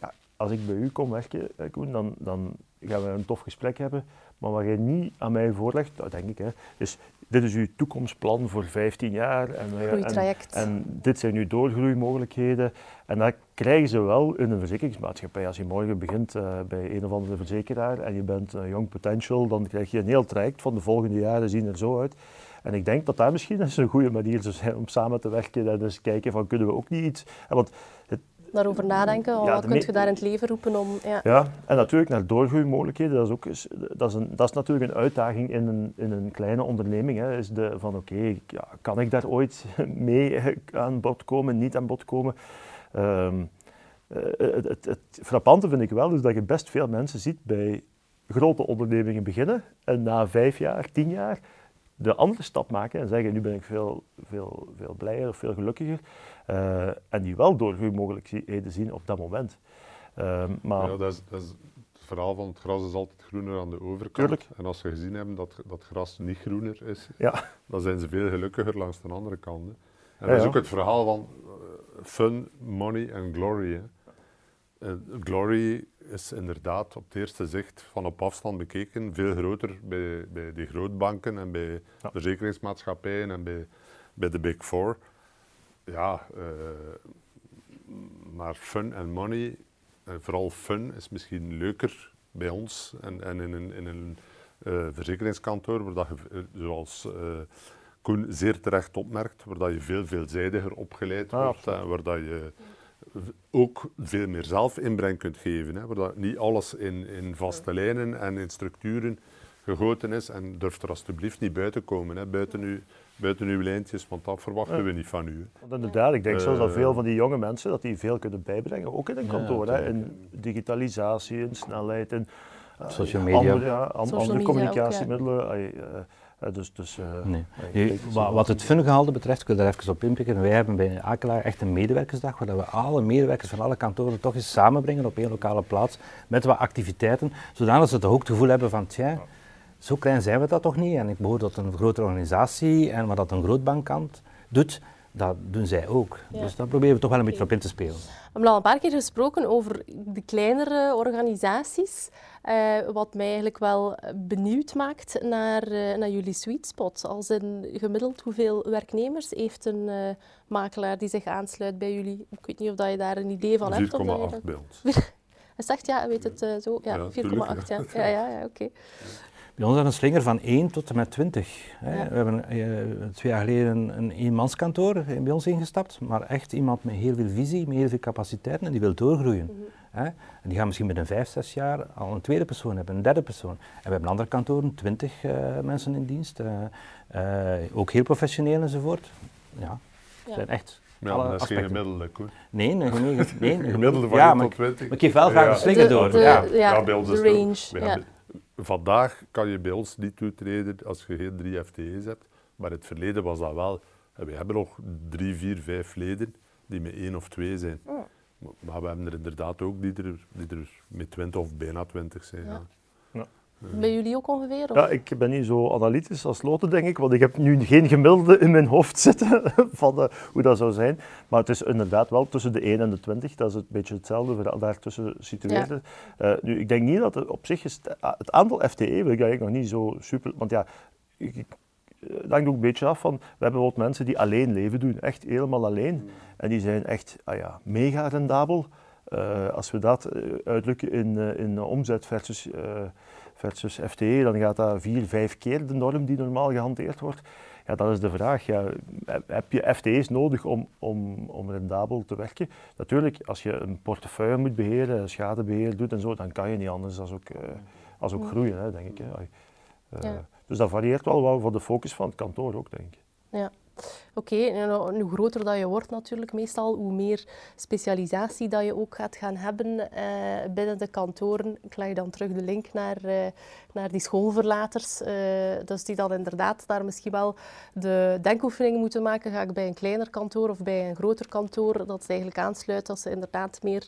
ja, als ik bij u kom werken, Koen, dan, dan gaan we een tof gesprek hebben. Maar wat je niet aan mij voorlegt, denk ik, hè, is dit is uw toekomstplan voor 15 jaar. En, en, en, dit zijn uw doorgroeimogelijkheden. En dat krijgen ze wel in een verzekeringsmaatschappij. Als je morgen begint uh, bij een of andere verzekeraar en je bent een young potential, dan krijg je een heel traject van de volgende jaren zien er zo uit. En ik denk dat dat misschien eens een goede manier zou zijn om samen te werken en dus kijken van kunnen we ook niet iets... Want het, daarover nadenken. Ja, wat kun je daar in het leven roepen om... Ja, ja en natuurlijk naar doorgroeimogelijkheden. Dat is, ook, dat is, een, dat is natuurlijk een uitdaging in een, in een kleine onderneming. Hè. Is de, van oké, ja, kan ik daar ooit mee aan bod komen, niet aan bod komen? Um, het, het, het, frappante vind ik wel is dat je best veel mensen ziet bij grote ondernemingen beginnen en na vijf jaar, tien jaar de andere stap maken en zeggen nu ben ik veel, veel, veel blijer of veel gelukkiger. Uh, en die wel doorgroeimogelijkheden zien op dat moment. Uh, maar ja, dat is, dat is het verhaal van het gras is altijd groener aan de overkant. Tuurlijk. En als ze gezien hebben dat dat gras niet groener is, ja. dan zijn ze veel gelukkiger langs de andere kant. Hè. En dat is ook het verhaal van uh, fun, money en glory. Hè. glory is inderdaad op het eerste zicht van op afstand bekeken veel groter bij, bij die grootbanken en bij verzekeringsmaatschappijen en bij, bij de Big Four ja, uh, maar fun en money, en vooral fun, is misschien leuker bij ons en, en in een, in een uh, verzekeringskantoor, waar dat je, eh, zoals uh, Koen zeer terecht opmerkt, waar dat je veel veelzijdiger opgeleid ah, wordt, en waar dat je ook veel meer zelf inbreng kunt geven. Hè, waar dat niet alles in, in vaste lijnen en in structuren gegoten is en durft er alstublieft niet buiten komen. Hè, buiten u buiten uw lijntjes, want dat verwachten we niet van u. Want inderdaad, ik denk zelfs dat veel van die jonge mensen dat die veel kunnen bijbrengen, ook in een kantoor, hè, in digitalisatie, in snelheid, in uh, social media, andere, ja, andere communicatiemiddelen. Ook, ja. dus, dus, uh, nee. wat, wat het fungehalte betreft, ik wil daar even op inpikken. Wij hebben bij Akelaar echt een medewerkersdag waar we alle medewerkers van alle kantoren toch eens samenbrengen op één lokale plaats met wat activiteiten, zodat ze het ook het gevoel hebben van, tja, zo klein zijn we dat toch niet. En ik behoor tot een grotere organisatie en wat dat een grootbankkant doet, dat doen zij ook. Dus daar proberen we toch wel een beetje op in te spelen. We hebben al een paar keer gesproken over de kleinere organisaties. Uh, wat mij eigenlijk wel benieuwd maakt naar, uh, naar jullie sweet spot. Als in gemiddeld hoeveel werknemers heeft een uh, makelaar die zich aansluit bij jullie? Ik weet niet of dat je daar een idee van hebt. 4,8 bij ons. Hij zegt ja, weet het zo? Ja, 4,8. Ja. ja, ja, ja, oké. Bij ons is een slinger van 1 tot en met 20. Hè. We hebben uh, twee jaar geleden een eenmanskantoor bij ons ingestapt, maar echt iemand met heel veel visie, met heel veel capaciteiten en die wil doorgroeien. Mm -hmm. hè. En die gaan misschien met een 5, 6 jaar al een tweede persoon hebben, een derde persoon. En we hebben andere kantoren, 20 uh, mensen in dienst, uh, ook heel professioneel enzovoort. Ja, ja. zijn echt ja, dat is aspecten. geen gemiddelde koer. Nee, nee, nee, nee, gemiddelde van ja, tot 20. Maar ik geef wel graag een slinger door. De, ja, ja, de range. Vandaag kan je bij ons niet toetreden als je geen drie FTE's hebt. Maar in het verleden was dat wel. We hebben nog drie, vier, vijf leden die met één of twee zijn. Maar we hebben er inderdaad ook die er, die er met twintig of bijna twintig zijn. Ja. Bij jullie ook ongeveer? Of? Ja, ik ben niet zo analytisch als Lotte, denk ik, want ik heb nu geen gemiddelde in mijn hoofd zitten van uh, hoe dat zou zijn. Maar het is inderdaad wel tussen de 1 en de 20, dat is een beetje hetzelfde daartussen situeert. Ja. Uh, nu, ik denk niet dat het op zich is, het aantal FTE wil ik eigenlijk nog niet zo super, want ja, ik, dat hangt ook een beetje af van, we hebben bijvoorbeeld mensen die alleen leven doen, echt helemaal alleen. Mm. En die zijn echt ah ja, mega rendabel. Uh, als we dat uitlukken in, in omzet versus versus FTE, dan gaat dat vier, vijf keer de norm die normaal gehanteerd wordt. Ja, dat is de vraag. Ja, heb je FTE's nodig om, om, om rendabel te werken? Natuurlijk, als je een portefeuille moet beheren, schadebeheer doet en zo, dan kan je niet anders dan ook, als ook groeien, hè, denk ik. Hè. Uh, Dus dat varieert wel wat voor de focus van het kantoor ook, denk ik. Ja. Oké, en hoe groter dat je wordt natuurlijk meestal, hoe meer specialisatie dat je ook gaat gaan hebben eh, binnen de kantoren. Ik leg dan terug de link naar, uh, naar die schoolverlaters. Uh, dus die dan inderdaad daar misschien wel de denkoefeningen moeten maken. Ga ik bij een kleiner kantoor of bij een groter kantoor? Dat ze eigenlijk aansluit als ze inderdaad meer,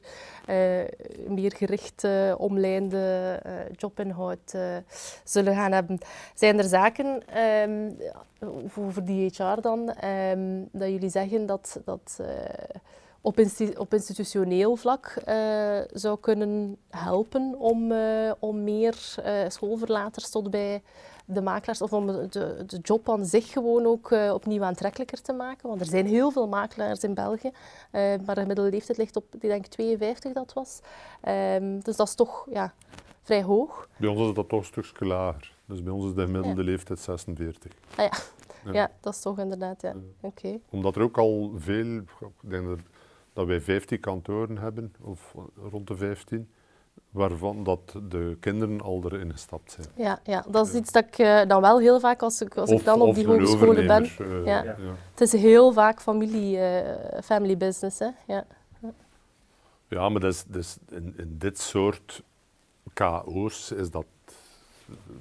meer gericht omlijnde jobinhoud zullen gaan hebben. Zijn er zaken um, over die HR dan? Ehm, dat jullie zeggen dat dat op, op, institutioneel vlak uh, zou kunnen helpen om, uh, om meer schoolverlaters tot bij de makelaars of om de, de job aan zich gewoon ook opnieuw aantrekkelijker te maken. Want er zijn heel veel makelaars in België, maar de gemiddelde leeftijd ligt op, ik denk 52 dat was. Um, dus dat is toch ja, vrij hoog. Bij ons is dat toch een stukje lager. Dus bij ons is de gemiddelde ja. leeftijd 46. Ah, ja. Ja. dat is toch inderdaad, ja. Oké. Omdat er ook al veel, ik denk dat, dat wij 15 kantoren hebben, of rond de 15, waarvan dat de kinderen al erin gestapt zijn. Ja, ja dat is iets dat ik uh, dan wel heel vaak, als ik, als ik dan op die hogescholen ben, uh, ja. ja. het is heel vaak familie, uh, family business. Hè? Ja. ja, maar dat is, dat is in, in, dit soort KO's is dat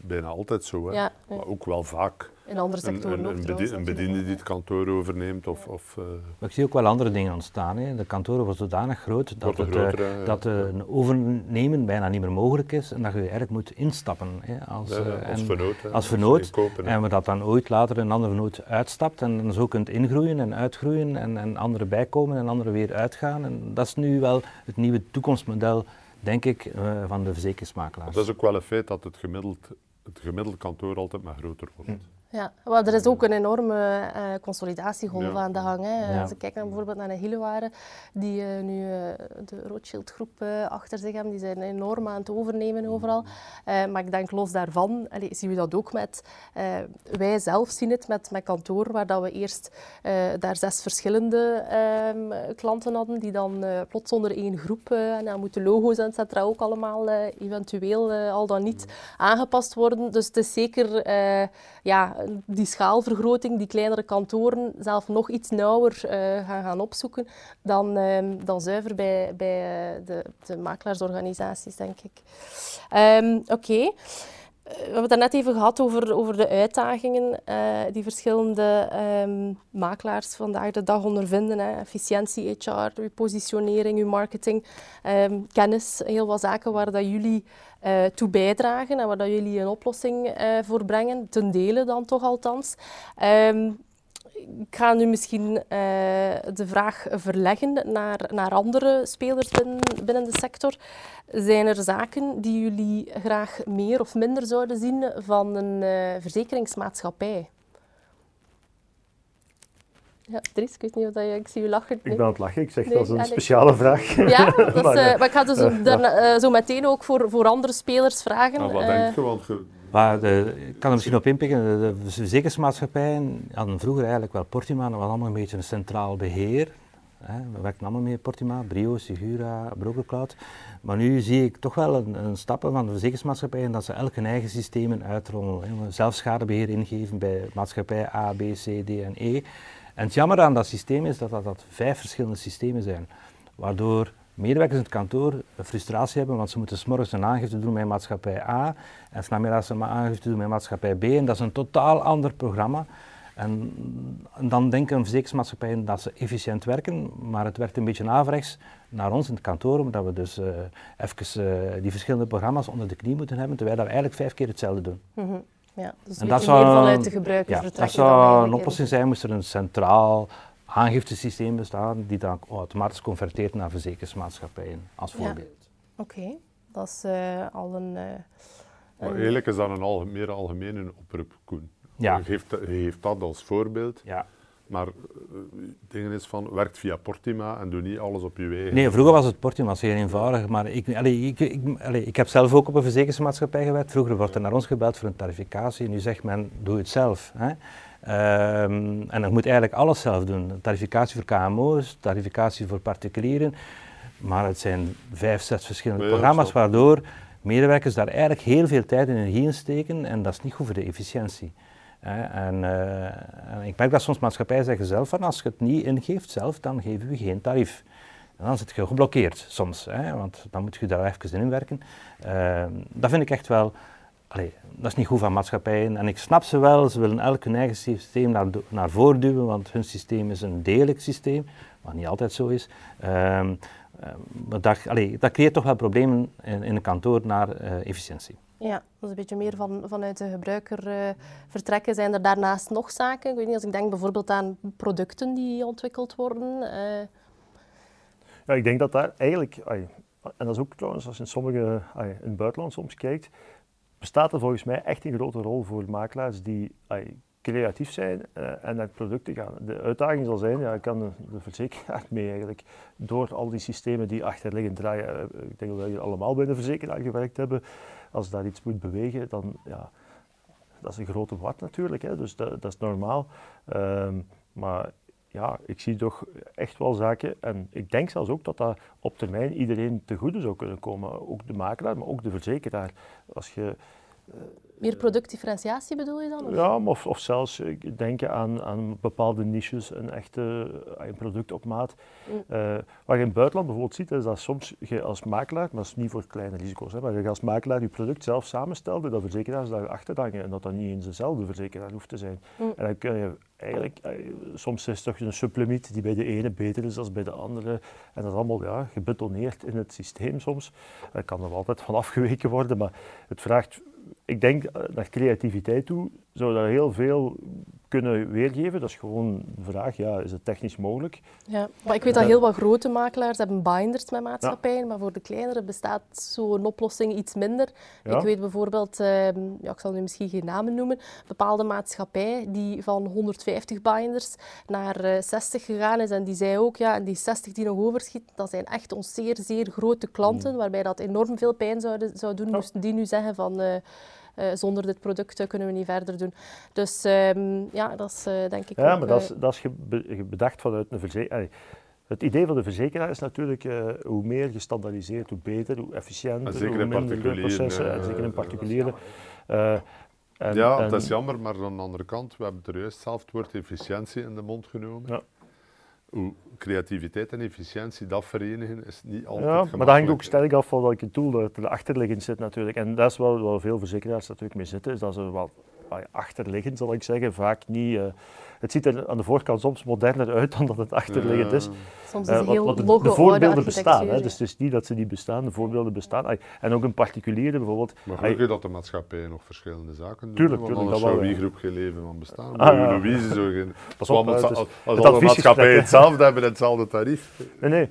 bijna altijd zo. Hè? Ja, maar ook wel vaak in andere sectoren een, ook. Een, een bediende die het kantoor overneemt. Of, of, uh... ik zie ook wel andere dingen ontstaan. Hè. De kantoren worden zodanig groot dat, het, groter, uh, dat een overnemen bijna niet meer mogelijk is en dat je eigenlijk moet instappen hè, als, ja, uh, als vernoot. Als vernoot. en we dat dan ooit later een andere vernoot uitstapt en dan zo kunt ingroeien en uitgroeien en, en anderen bijkomen en anderen weer uitgaan. En dat is nu wel het nieuwe toekomstmodel, denk ik, van de verzekeringsmakelaars. Dat is ook wel een feit dat het gemiddeld, het gemiddeld kantoor altijd maar groter wordt. Ja, maar er is ook een enorme uh, consolidatiegolf aan de gang. Hè. Als ik kijk naar bijvoorbeeld naar de Hillewaren, die uh, nu uh, de Rothschild-groep achter zich hebben, die zijn enorm aan het overnemen overal. maar ik denk los daarvan, allez, zien we dat ook met... wij zelf zien het met, met kantoor, waar dat we eerst daar zes verschillende um, klanten hadden, die dan plots onder één groep, en dan moeten logo's en et cetera ook allemaal eventueel al dan niet aangepast worden. Dus het is zeker... ja, die schaalvergroting, die kleinere kantoren zelf nog iets nauwer uh, gaan, gaan opzoeken dan, uh, dan zuiver bij, bij uh, de, de, makelaarsorganisaties, denk ik. Um, Oké. We hebben het net even gehad over, over de uitdagingen uh, die verschillende um, makelaars vandaag de dag ondervinden. Hè. Efficiëntie, HR, uw positionering, uw marketing, um, kennis, heel wat zaken waar dat jullie uh, toe bijdragen en waar dat jullie een oplossing voor brengen, ten dele dan toch althans. Um, ik ga nu misschien uh, de vraag verleggen naar, naar andere spelers binnen, binnen de sector. Zijn er zaken die jullie graag meer of minder zouden zien van een uh, verzekeringsmaatschappij? Ja, Dries, ik weet niet of je... Ik zie je lachen. Ik ben aan het lachen. Ik zeg, dat is een speciale vraag. Ja, dat is, maar, uh, maar, ik ga dus uh, daarna, uh, zo meteen ook voor, voor andere spelers vragen. Nou, wat denk je? Want maar de, ik kan er misschien op inpikken. De, verzekeringsmaatschappijen hadden vroeger eigenlijk wel Portima. Dat was allemaal een beetje een centraal beheer. Hè. We werken allemaal mee Portima, Brio, Sigura, Brokercloud. Maar nu zie ik toch wel een, een stappen van de verzekeringsmaatschappijen dat ze elk hun eigen systemen uitrollen. Hè. Zelf schadebeheer ingeven bij maatschappij A, B, C, D en E. En het jammer aan dat systeem is dat dat, dat vijf verschillende systemen zijn. Waardoor medewerkers in het kantoor frustratie hebben, want ze moeten s'morgens een aangifte doen met maatschappij A en s'namiddags een aangifte doen met maatschappij B. En dat is een totaal ander programma. En, en dan denken verzekeringsmaatschappijen dat ze efficiënt werken, maar het werkt een beetje averechts naar ons in het kantoor, omdat we dus uh, even uh, die verschillende programma's onder de knie moeten hebben, terwijl we eigenlijk vijf keer hetzelfde doen. Mm -hmm. Ja, dus en dat zou, vanuit de gebruiker ja, Dat zou een oplossing zijn, moest er een centraal aangiftesysteem bestaan die dan automatisch converteert naar verzekeringsmaatschappijen, als voorbeeld. Ja. Oké, okay. dat is uh, al een... Uh, maar eigenlijk is dat een meer algemene oproep, Koen. Ja. Je, geeft, je geeft dat als voorbeeld. Ja. Maar het ding is van, werkt via Portima en doe niet alles op je eigen. Nee, vroeger was het Portima zeer eenvoudig, maar ik, allee, ik, ik, allee, ik heb zelf ook op een verzekeringsmaatschappij gewerkt. Vroeger wordt er naar ons gebeld voor een tarificatie, nu zegt men, doe het zelf. Hè. Um, en dan moet eigenlijk alles zelf doen. Tarificatie voor KMO's, tarificatie voor particulieren. Maar het zijn vijf, zes verschillende Ja, programma's, waardoor medewerkers daar eigenlijk heel veel tijd en energie in steken en dat is niet goed voor de efficiëntie. En, eh, en ik merk dat soms maatschappijen zeggen zelf van als je het niet ingeeft zelf, dan geven we geen tarief. En dan zit je geblokkeerd soms, hè, want dan moet je daar even in inwerken. Uh, dat vind ik echt wel, allee, dat is niet goed van maatschappijen. En ik snap ze wel, ze willen elk hun eigen systeem naar, naar voren duwen, want hun systeem is een degelijk systeem, wat niet altijd zo is. Uh, maar dat, allee, dat creëert toch wel problemen in, in een kantoor naar uh, efficiëntie. Ja, dat is een beetje meer van, vanuit de gebruiker uh, vertrekken. Zijn er daarnaast nog zaken? Ik weet niet, als ik denk bijvoorbeeld aan producten die ontwikkeld worden. Uh... Ja, ik denk dat daar eigenlijk, ay, en dat is ook trouwens als je in sommige, ay, in het buitenland soms kijkt, bestaat er volgens mij echt een grote rol voor makelaars die creatief zijn uh, en naar producten gaan. De uitdaging zal zijn, ja, kan de, verzekeraar mee eigenlijk, door al die systemen die achterliggend draaien. Uh, ik denk dat we allemaal bij de verzekeraar gewerkt hebben. Als daar iets moet bewegen, dan ja, dat is een grote wat natuurlijk, hè, dus dat, dat is normaal. Um, maar ja, ik zie toch echt wel zaken, en ik denk zelfs ook dat dat op termijn iedereen te goede zou kunnen komen. Ook de makelaar, maar ook de verzekeraar. Als je, meer productdifferentiatie bedoel je dan? Of? Ja, of, of zelfs denken aan, aan bepaalde niches, een echte een product op maat. Mm. Uh, wat je in het buitenland bijvoorbeeld ziet, is dat soms je als makelaar, maar dat is niet voor kleine risico's, hè, maar je als makelaar je product zelf samenstelt, dat verzekeraars daarachter hangen en dat dat niet eens dezelfde verzekeraar hoeft te zijn. Mm. En dan kun je eigenlijk, soms is het toch een supplement die bij de ene beter is dan bij de andere. En dat is allemaal ja, gebetoneerd in het systeem soms. Er kan er altijd van afgeweken worden, maar het vraagt ik denk naar creativiteit toe zou dat heel veel kunnen weergeven. Dat is gewoon de vraag, ja, is het technisch mogelijk? Ja, maar ik weet dat heel wat grote makelaars hebben binders met maatschappijen, ja. maar voor de kleinere bestaat zo'n oplossing iets minder. Ja. Ik weet bijvoorbeeld, uh, ja, ik zal nu misschien geen namen noemen, een bepaalde maatschappij die van 150 binders naar uh, 60 gegaan is en die zei ook, ja, en die 60 die nog overschieten, dat zijn echt ons zeer, zeer grote klanten, mm. waarbij dat enorm veel pijn zou, zou doen, moesten die nu zeggen van... Uh, uh, zonder dit product kunnen we niet verder doen. Dus um, ja, dat is uh, denk ik Ja, ook, maar dat is, dat is bedacht vanuit een verzekering. Het idee van de verzekeraar is natuurlijk uh, hoe meer gestandaardiseerd, hoe beter, hoe efficiënter, hoe minder processen, en zeker in particuliere. Uh, en, ja, en, dat is jammer, maar aan de andere kant, we hebben er juist zelf het woord efficiëntie in de mond genomen. Ja. Hoe creativiteit en efficiëntie dat verenigen is niet altijd Ja, maar dat hangt ook sterk af van welke tool er achterliggend zit natuurlijk. En dat is wel waar veel verzekeraars natuurlijk mee zitten, is dat ze wel achterliggend, zal ik zeggen, vaak niet... Uh, het ziet er aan de voorkant soms moderner uit dan dat het achterliggend is. Soms is het heel uh, de, logo de voorbeelden bestaan, hè, dus het is niet dat ze niet bestaan, de voorbeelden bestaan. En ook een particuliere bijvoorbeeld... Maar gelukkig dat de maatschappij nog verschillende zaken doen, tuurlijk, tuurlijk, anders dat zou wel, wie groep geen leven van bestaan. Ah. Louise zo geen... Pas Als, op, als, als, als het alle maatschappijen hetzelfde hebben, hetzelfde tarief. Nee, nee.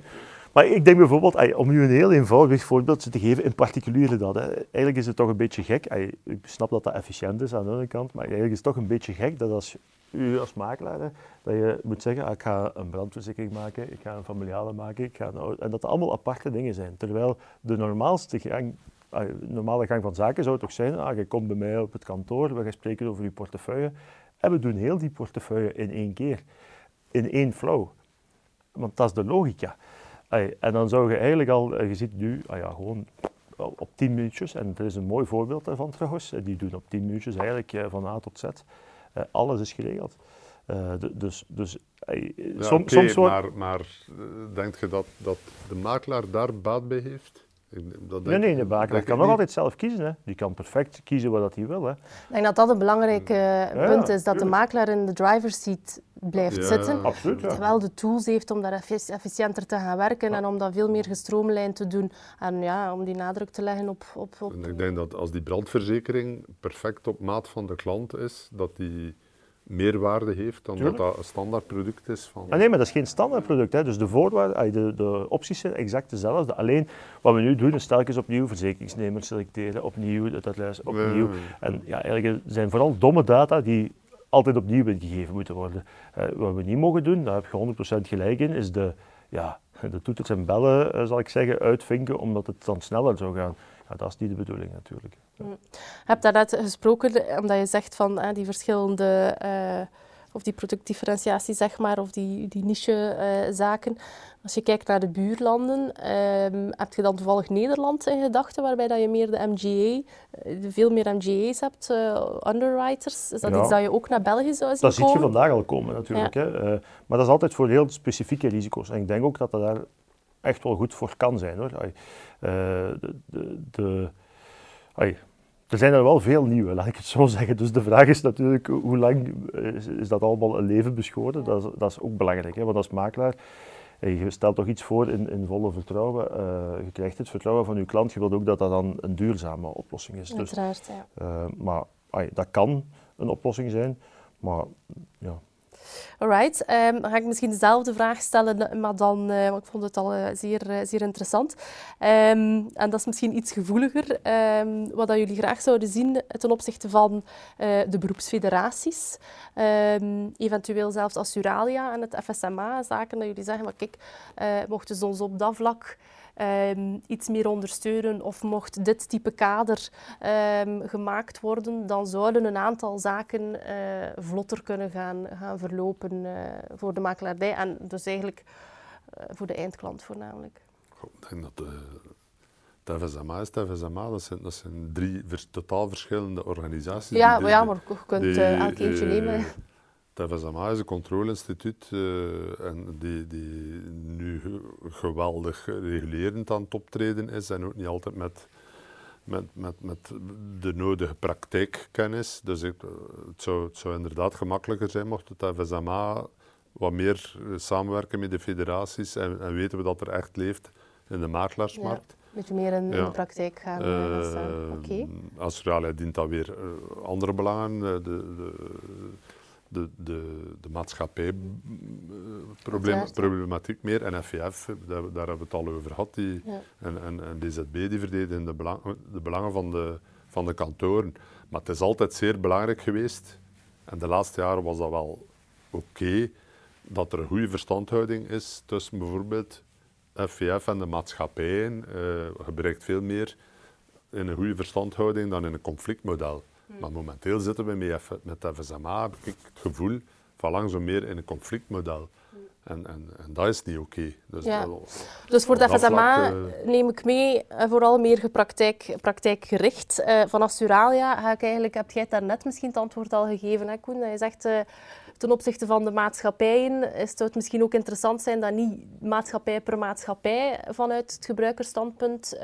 Maar ik denk bijvoorbeeld, om u een heel eenvoudig voorbeeld te geven, in particuliere dat. Eigenlijk is het toch een beetje gek, ik snap dat dat efficiënt is aan de ene kant, maar eigenlijk is het toch een beetje gek dat als u als makelaar, dat je moet zeggen, ah, ik ga een brandverzekering maken, ik ga een familiale maken, ik ga en dat dat allemaal aparte dingen zijn. Terwijl de normaalste gang, normale gang van zaken zou toch zijn, ah, je komt bij mij op het kantoor, we gaan spreken over uw portefeuille, en we doen heel die portefeuille in één keer, in één flow. Want dat is de logica. En dan zou je eigenlijk al, je ziet nu, ah ja, gewoon op 10 minuutjes, en er is een mooi voorbeeld daarvan trouwens, die doen op 10 minuutjes eigenlijk uh, van A tot Z. Alles is geregeld. Uh, dus, dus Ja, som, soms wordt... maar, maar denk je dat, dat de makelaar daar baat bij heeft? Dat Nee, nee, de makelaar kan nog altijd zelf kiezen. Hè. Die kan perfect kiezen wat hij wil. Hè. Ik denk dat dat een belangrijk eh, punt is, dat de makelaar in de driver's seat blijft Ja. zitten. Absoluut, ja. Terwijl de tools heeft om daar effic- efficiënter te gaan werken en om dat veel meer gestroomlijnd te doen. En ja, om die nadruk te leggen op... op, op En ik denk dat als die brandverzekering perfect op maat van de klant is, dat die meer waarde heeft dan Tuurlijk. dat dat een standaard product is van... Ah, nee, maar dat is geen standaardproduct. Hè. Dus de voorwaarden, de, de opties zijn exact dezelfde. Alleen wat we nu doen is telkens opnieuw verzekeringsnemers selecteren, opnieuw dat lijst, opnieuw. En ja, eigenlijk zijn vooral domme data die altijd opnieuw ingegeven moeten worden. wat we niet mogen doen, daar heb je 100% gelijk in, is de, ja, de toeters en bellen, zal ik zeggen, uitvinken omdat het dan sneller zou gaan. Ja, dat is niet de bedoeling natuurlijk. Mm. Je hebt daarnet gesproken, omdat je zegt van die verschillende of die productdifferentiatie, zeg maar, of die, die niche-zaken. Als je kijkt naar de buurlanden, ehm, heb je dan toevallig Nederland in gedachten, waarbij dat je meer de MGA, eh, veel meer MGA's hebt, uh, underwriters. Is dat iets dat je ook naar België zou zien Dat zie je vandaag al komen natuurlijk. Hè. Uh, maar dat is altijd voor heel specifieke risico's. En ik denk ook dat dat daar echt wel goed voor kan zijn. Hoor. de, de, de, er zijn er wel veel nieuwe, laat ik het zo zeggen. Dus de vraag is natuurlijk, hoe lang is, dat allemaal een leven beschoren? Dat is, dat is ook belangrijk, hè? want als makelaar, eh, je stelt toch iets voor in, in volle vertrouwen. Uh, je krijgt het vertrouwen van je klant, je wilt ook dat dat dan een duurzame oplossing is. Dus, Uiteraard, ja. Uh, maar dat kan een oplossing zijn, maar ja, Alright, um, dan ga ik misschien dezelfde vraag stellen, maar dan, uh, ik vond het al uh, zeer, zeer interessant. Um, en dat is misschien iets gevoeliger. Um, wat dat jullie graag zouden zien ten opzichte van de beroepsfederaties. eventueel zelfs Assuralia en het FSMA, zaken dat jullie zeggen, maar kijk, mochten ze ons op dat vlak um, iets meer ondersteunen of mocht dit type kader um, gemaakt worden, dan zouden een aantal zaken uh, vlotter kunnen gaan, gaan verlopen uh, voor de makelaardij en dus eigenlijk uh, voor de eindklant voornamelijk. Ik denk dat de FSMA is de FSMA, dat zijn, dat zijn drie vers, totaal verschillende organisaties. Ja, die, ja maar je kunt die, elk eentje nemen. Het FSMA is een controleinstituut uh, en die, die nu geweldig regulerend aan het optreden is en ook niet altijd met, met, met, met de nodige praktijkkennis. Dus het, zou, het zou inderdaad gemakkelijker zijn mocht het FSMA wat meer samenwerken met de federaties en, en weten we dat er echt leeft in de makelaarsmarkt. Een beetje meer in, de praktijk gaan. Uh, Oké. Australië dient dan weer andere belangen. De, de, de, de, de maatschappijproblematiek meer. En FVF, daar, daar, hebben we het al over gehad, die, en, en, en, DZB die verdedigen de, belang, de belangen van de, van de kantoren. Maar het is altijd zeer belangrijk geweest, en de laatste jaren was dat wel oké, dat er een goede verstandhouding is tussen bijvoorbeeld FVF en de maatschappijen. Uh, je bereikt veel meer in een goede verstandhouding dan in een conflictmodel. Hmm. Maar momenteel zitten we met, met FSMA, heb ik het gevoel, van langzaam meer in een conflictmodel. Hmm. En, en, en, dat is niet oké. Dus, ja. dus voor de FSMA uh, neem ik mee, uh, vooral meer praktijk, praktijkgericht. Uh, van Asturalia ga ik eigenlijk, heb jij daar net misschien het antwoord al gegeven, hè, Koen? Je zegt ten opzichte van de maatschappijen is het misschien ook interessant zijn dat niet maatschappij per maatschappij vanuit het gebruikersstandpunt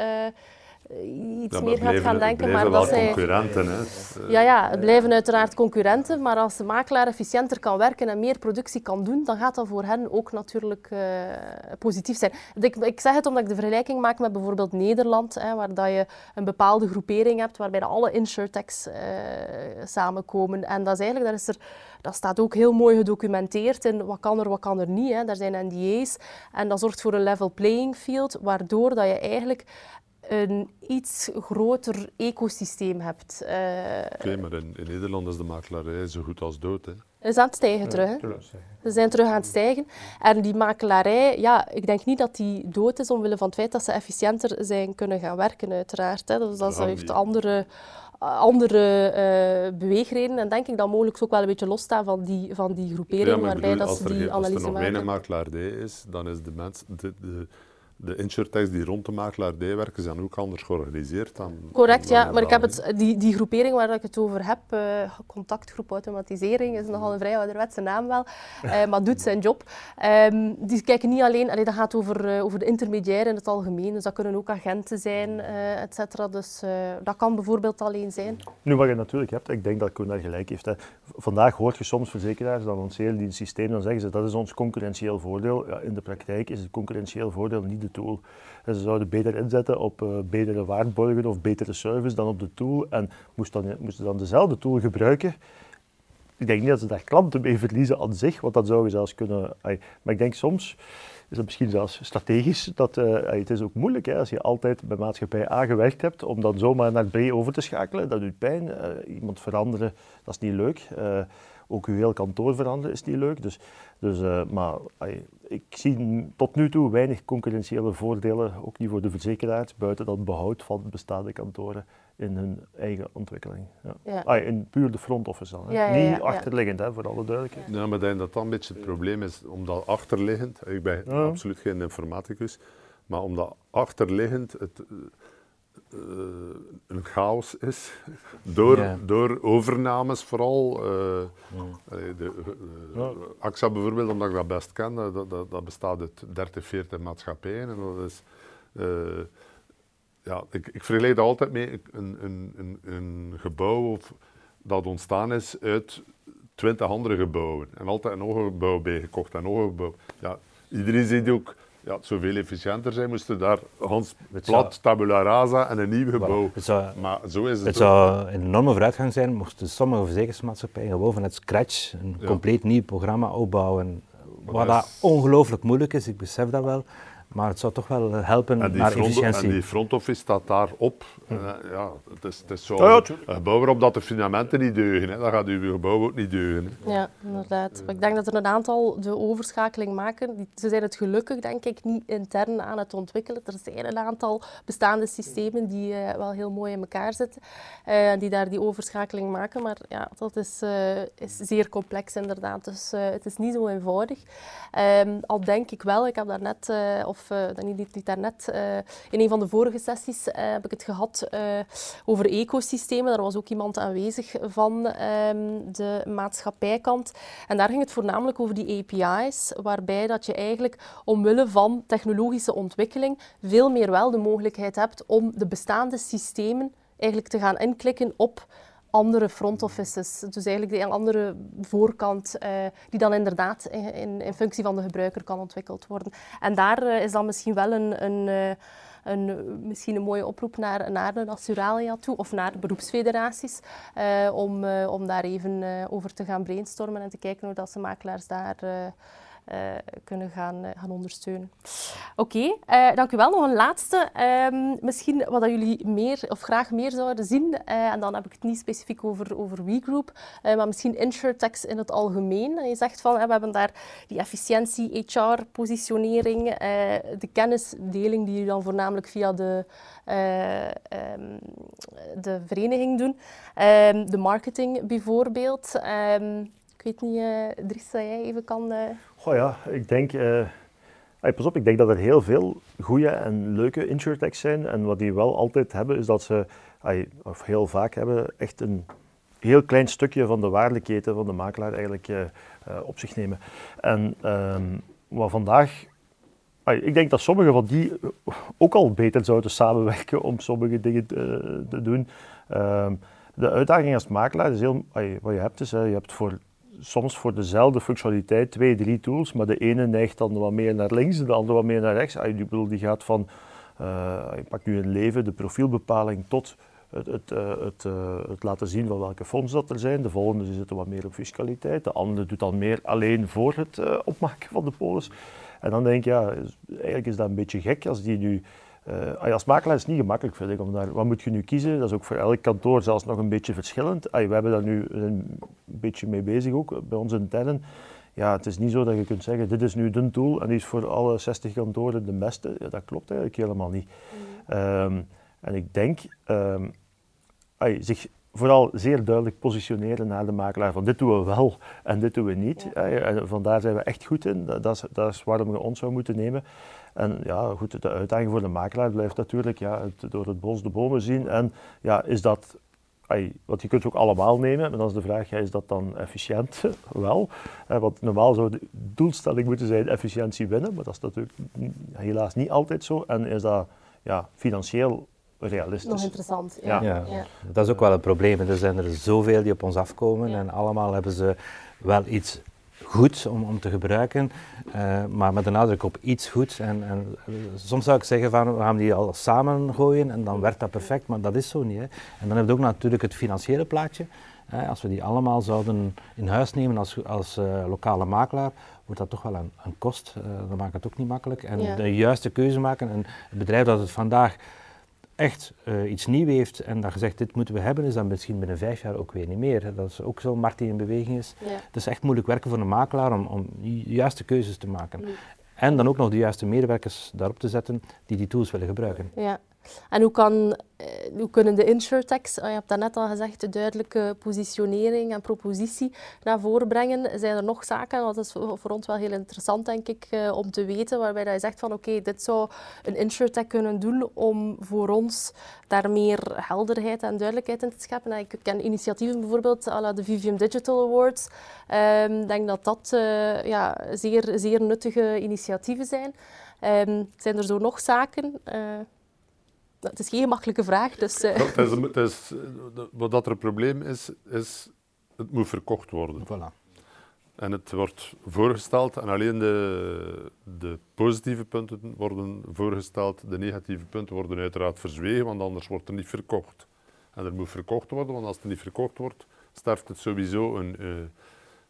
iets meer gaat gaan denken. maar dat zij... concurrenten. Hè. Ja, ja, het blijven uiteraard concurrenten, maar als de makelaar efficiënter kan werken en meer productie kan doen, dan gaat dat voor hen ook natuurlijk uh, positief zijn. Ik, ik, zeg het omdat ik de vergelijking maak met bijvoorbeeld Nederland, hè, waar dat je een bepaalde groepering hebt, waarbij alle insurtechs uh, samenkomen. En dat is eigenlijk, daar is er, dat staat ook heel mooi gedocumenteerd in wat kan er, wat kan er niet. Hè. Daar zijn NDA's en dat zorgt voor een level playing field, waardoor dat je eigenlijk een iets groter ecosysteem hebt. Uh, Oké, maar in, in, Nederland is de makelaarij zo goed als dood. Hè? is aan het stijgen terug. Hè? Ze zijn terug aan het stijgen. En die makelaarij, ja, ik denk niet dat die dood is omwille van het feit dat ze efficiënter zijn kunnen gaan werken, uiteraard. Hè. Dus dat, heeft andere, andere uh, beweegredenen. En denk ik dat mogelijk ook wel een beetje losstaan van die, van die groepering, ja, waarbij dat ze die analyse maken. Als er nog weinig makelaardij is, dan is de mens... De, de, de insurtechs die rond de makelaardij werken, zijn ook anders georganiseerd dan. Correct, ja. Maar ik heb het, die, die groepering waar ik het over heb, uh, contactgroep automatisering, is nogal een vrij ouderwetse naam wel, uh, maar doet zijn job. Um, die kijken niet alleen, allee, dat gaat over, uh, over de intermediair in het algemeen, dus dat kunnen ook agenten zijn, et cetera. Dus dat kan bijvoorbeeld alleen zijn. Nu, wat je natuurlijk hebt, ik denk dat Koen daar gelijk heeft. Hè. Vandaag hoort je soms verzekeraars, dan lanceren die een systeem, dan zeggen ze dat is ons concurrentieel voordeel. Ja, in de praktijk is het concurrentieel voordeel niet de En ze zouden beter inzetten op uh, betere waarborgen of betere service dan op de tool. En moesten dan, moesten dan dezelfde tool gebruiken. Ik denk niet dat ze daar klanten mee verliezen aan zich, want dat zouden zelfs kunnen. Maar ik denk soms is dat misschien zelfs strategisch. Dat, uh, het is ook moeilijk hè, als je altijd bij maatschappij A gewerkt hebt, om dan zomaar naar B over te schakelen. Dat doet pijn. Uh, iemand veranderen, dat is niet leuk. Ook uw heel kantoor veranderen is niet leuk. Dus, dus, uh, maar ik zie tot nu toe weinig concurrentiële voordelen, ook niet voor de verzekeraars, buiten dat behoud van bestaande kantoren in hun eigen ontwikkeling. Ja. Ah, in puur de front office dan. Hè. Niet achterliggend, hè, voor alle duidelijkheid. Ja, maar ik denk dat dat een beetje het probleem is, omdat achterliggend, ik ben absoluut geen informaticus, maar omdat achterliggend het uh, een chaos is, door, door overnames vooral. Uh, de, AXA bijvoorbeeld, omdat ik dat best ken, dat, dat, dat bestaat uit 30, 40 maatschappijen en dat is ja, ik, ik vergelijk dat altijd mee een, een, een, een gebouw of, dat ontstaan is uit twintig andere gebouwen. En altijd nog een gebouw bijgekocht en nog een gebouw. Ja, iedereen ziet ook ja, het zou veel efficiënter zijn, moesten daar Hans plat, tabula rasa en een nieuw gebouw. zou, maar zo is het. Het zou een enorme vooruitgang zijn moesten sommige verzekeringsmaatschappijen gewoon van het scratch een compleet nieuw programma opbouwen. Wat dat ongelooflijk moeilijk is, ik besef dat wel. Maar het zou toch wel helpen naar efficiëntie. En die front office staat daarop. Hm. ja, het is, het is zo ja, een gebouw waarop dat de fundamenten niet deugen. Hè. Dan gaat uw gebouw ook niet deugen. Hè. Ja, inderdaad. Maar ik denk dat er een aantal de overschakeling maken. Ze zijn het gelukkig, denk ik, niet intern aan het ontwikkelen. Er zijn een aantal bestaande systemen die uh, wel heel mooi in elkaar zitten. Uh, die daar die overschakeling maken. Maar ja, dat is, uh, is zeer complex inderdaad. Dus het is niet zo eenvoudig. Um, al denk ik wel, ik heb daar net... of of dan niet, daarnet, uh, in een van de vorige sessies uh, heb ik het gehad over ecosystemen. Daar was ook iemand aanwezig van um, de maatschappijkant. En daar ging het voornamelijk over die API's, waarbij dat je eigenlijk omwille van technologische ontwikkeling veel meer wel de mogelijkheid hebt om de bestaande systemen eigenlijk te gaan inklikken op andere front offices. Dus eigenlijk de andere voorkant, uh, die dan inderdaad in, in, functie van de gebruiker kan ontwikkeld worden. En daar uh, is dan misschien wel een, een, uh, een, misschien een mooie oproep naar, naar de Naturalia toe of naar beroepsfederaties om, om daar even over te gaan brainstormen en te kijken hoe dat ze makelaars daar kunnen gaan, uh, gaan ondersteunen. Oké, okay, uh, dank u wel. Nog een laatste. Um, misschien wat jullie meer of graag meer zouden zien, en dan heb ik het niet specifiek over, over WeGroup, maar misschien InsurTechs in het algemeen. En je zegt van, we hebben daar die efficiëntie, HR-positionering, de kennisdeling die jullie dan voornamelijk via de, um, de vereniging doen, um, de marketing bijvoorbeeld. Ik weet niet, uh, Dries, dat jij even kan... Goh ja, ik denk... Uh, pas op, ik denk dat er heel veel goede en leuke insurtechs zijn. En wat die wel altijd hebben, is dat ze, of heel vaak hebben, echt een heel klein stukje van de waardeketen van de makelaar eigenlijk op zich nemen. En um, wat vandaag ik denk dat sommige van die ook al beter zouden samenwerken om sommige dingen te, te doen. Ehm, de uitdaging als makelaar is heel, wat je hebt is, je hebt voor soms voor dezelfde functionaliteit twee, drie tools, maar de ene neigt dan wat meer naar links, de andere wat meer naar rechts. Ah, die, bedoel, die gaat van, uh, je pakt nu een leven, de profielbepaling, tot het, het, uh, het, uh, het, laten zien van welke fondsen dat er zijn. De volgende zit wat meer op fiscaliteit, de andere doet dan meer alleen voor het opmaken van de polis. En dan denk je, ja, eigenlijk is dat een beetje gek als die nu uh, als makelaar is het niet gemakkelijk, vind ik. Om daar, wat moet je nu kiezen? Dat is ook voor elk kantoor zelfs nog een beetje verschillend. we hebben daar nu een beetje mee bezig ook, bij ons intern. Ja, het is niet zo dat je kunt zeggen, dit is nu de tool en die is voor alle 60 kantoren de beste. Ja, dat klopt eigenlijk helemaal niet. Mm. Um, en ik denk, um, zich vooral zeer duidelijk positioneren naar de makelaar van dit doen we wel en dit doen we niet. Ja. En vandaar zijn we echt goed in. Dat, is, dat is waarom we ons zou moeten nemen. En ja, goed, de uitdaging voor de makelaar blijft natuurlijk ja, het, door het bos de bomen zien. En ja, is dat, ay, want je kunt het ook allemaal nemen, maar dan is de vraag, ja, is dat dan efficiënt? Wel, want normaal zou de doelstelling moeten zijn efficiëntie winnen, maar dat is natuurlijk helaas niet altijd zo. En is dat ja, financieel realistisch. Nog interessant. Ja. Ja. ja. Dat is ook wel een probleem. Er zijn er zoveel die op ons afkomen en allemaal hebben ze wel iets goed om, om te gebruiken, uh, maar met de nadruk op iets goed. En, en, soms zou ik zeggen van we gaan die al samen gooien en dan werkt dat perfect, maar dat is zo niet. Hè. En dan heb je ook natuurlijk het financiële plaatje. Als we die allemaal zouden in huis nemen als, als uh, lokale makelaar, wordt dat toch wel een, een kost. Uh, dat maakt het ook niet makkelijk. En de juiste keuze maken. En het bedrijf dat het vandaag echt uh, iets nieuws heeft en dat je zegt dit moeten we hebben, is dan misschien binnen vijf jaar ook weer niet meer. Dat is ook zo'n markt die in beweging is. Ja. Het is echt moeilijk werken voor een makelaar om, om de juiste keuzes te maken. En dan ook nog de juiste medewerkers daarop te zetten die die tools willen gebruiken. Ja. En hoe, kan, eh, kunnen de insurtechs, oh, je hebt dat net al gezegd, de duidelijke positionering en propositie naar voren brengen? Zijn er nog zaken, dat is voor ons wel heel interessant denk ik, eh, om te weten, waarbij je zegt van oké, dit zou een insurtech kunnen doen om voor ons daar meer helderheid en duidelijkheid in te scheppen. Ik ken initiatieven bijvoorbeeld, à la de Vivium Digital Awards. Ehm, ik denk dat dat uh, ja, zeer, zeer nuttige initiatieven zijn. Um, zijn er zo nog zaken? Het is geen makkelijke vraag. Dus, uh. het is, het is, wat dat er een probleem is, is het moet verkocht worden. Voilà. En het wordt voorgesteld en alleen de, de positieve punten worden voorgesteld. De negatieve punten worden uiteraard verzwegen, want anders wordt er niet verkocht. En er moet verkocht worden, want als het niet verkocht wordt, sterft het sowieso een, uh,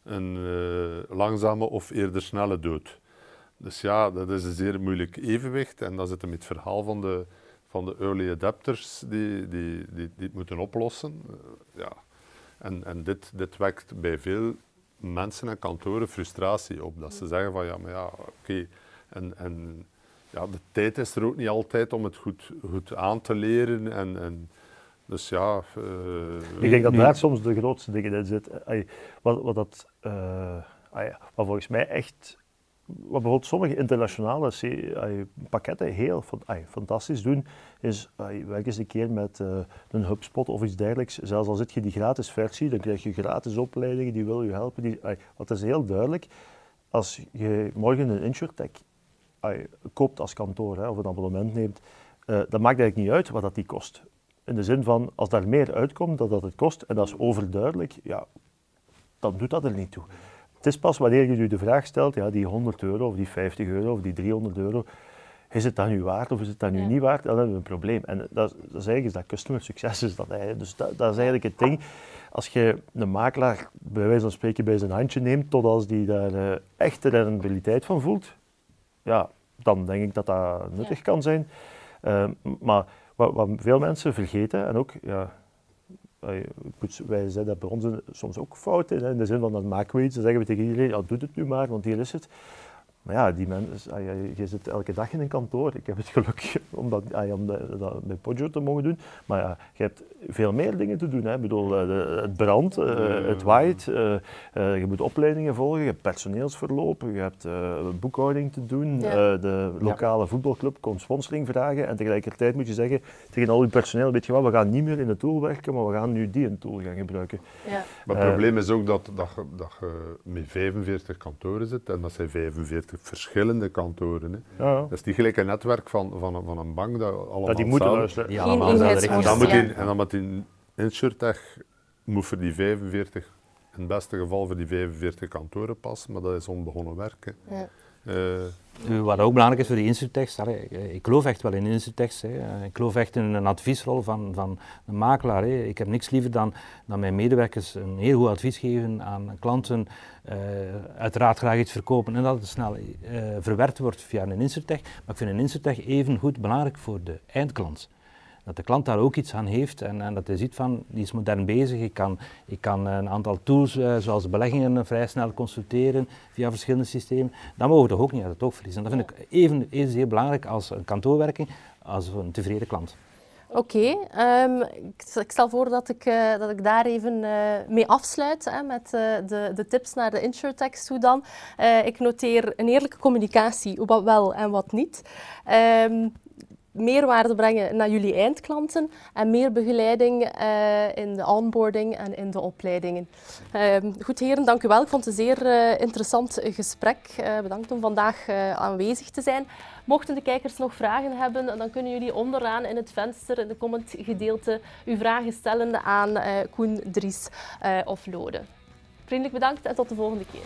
een uh, langzame of eerder snelle dood. Dus ja, dat is een zeer moeilijk evenwicht en dat zit hem het verhaal van de, van de early adapters die, die, die, die het moeten oplossen. Uh, ja. En, en dit, dit wekt bij veel mensen en kantoren frustratie op. Dat ze zeggen van ja, maar ja, oké. En, en ja, de tijd is er ook niet altijd om het goed, goed aan te leren. En, en dus ja... Uh, ik denk dat daar soms de grootste dingen in zitten. Wat, wat, dat, uh, wat volgens mij echt wat bijvoorbeeld sommige internationale pakketten heel fantastisch doen, is werk eens een keer met uh, een HubSpot of iets dergelijks. Zelfs al zit je die gratis versie, dan krijg je gratis opleidingen die wil je helpen. Die, wat is heel duidelijk, als je morgen een insurtech koopt als kantoor of een abonnement neemt, uh, dan maakt eigenlijk niet uit wat dat die kost. In de zin van, als daar meer uitkomt dan dat het kost, en dat is overduidelijk, ja, dan doet dat er niet toe. Het is pas wanneer je je de vraag stelt, ja, die 100 euro of die 50 euro of die 300 euro, is het dat nu waard of is het dat nu niet waard? Dan hebben we een probleem. En dat, dat is eigenlijk is dat customer succes. Is dat, dus dat, dat, is eigenlijk het ding. Als je een makelaar bij wijze van spreken bij zijn handje neemt, tot als die daar uh, echt de rendibiliteit van voelt, ja, dan denk ik dat dat nuttig kan zijn. Uh, maar wat, wat, veel mensen vergeten, en ook ja, wij zeggen dat bij ons soms ook fout in, in de zin van dat maken we iets, dan zeggen we tegen iedereen, ja, doe het nu maar, want hier is het. Maar ja, die mensen, ah, je zit elke dag in een kantoor. Ik heb het geluk om dat, ah, om dat bij Poggio te mogen doen. Maar ja, je hebt veel meer dingen te doen. Hè. Ik bedoel, eh, het brand, eh, het waait, eh, je moet opleidingen volgen, je hebt personeelsverloop, je hebt boekhouding te doen. de lokale voetbalclub komt sponsoring vragen. En tegelijkertijd moet je zeggen tegen al je personeel, weet je wat, we gaan niet meer in de tool werken, maar we gaan nu die een tool gaan gebruiken. Ja. Maar het probleem is ook dat, dat, dat je met 45 kantoren zit en dat zijn 45 verschillende kantoren. Hè. Ja, Dat is niet gelijk een netwerk van, van, van een bank dat allemaal dat die moeten luisteren. Die allemaal en dan moet in, en dan moet in InsurTech moet voor die 45, in het beste geval voor die 45 kantoren passen, maar dat is onbegonnen werk. Ja. Uh, wat ook belangrijk is voor die insurtechs, ik geloof echt wel in insurtechs. Hè. Ik geloof echt in een adviesrol van, van een makelaar. Hè. Ik heb niks liever dan, dan mijn medewerkers een heel goed advies geven aan klanten. Uiteraard graag iets verkopen en dat het snel verwerkt wordt via een insurtech. Maar ik vind een insurtech even goed belangrijk voor de eindklant dat de klant daar ook iets aan heeft en, en dat hij ziet van, die is modern bezig, ik kan, ik kan een aantal tools uh, zoals beleggingen vrij snel consulteren via verschillende systemen. Dat mogen we toch ook niet uit het oog verliezen. dat vind ik even, even belangrijk als een kantoorwerking, als een tevreden klant. Oké, ehm, ik, stel voor dat ik, uh, dat ik daar even uh, mee afsluit hè, met uh, de, de, tips naar de InsurTech toe dan. ik noteer een eerlijke communicatie, wat wel en wat niet. Um, meerwaarde brengen naar jullie eindklanten en meer begeleiding uh, in de onboarding en in de opleidingen. Uh, goed heren, dank u wel. Ik vond het een zeer uh, interessant gesprek. Uh, bedankt om vandaag aanwezig te zijn. Mochten de kijkers nog vragen hebben, dan kunnen jullie onderaan in het venster, in de commentgedeelte, uw vragen stellen aan Koen, Dries of Lode. Vriendelijk bedankt en tot de volgende keer.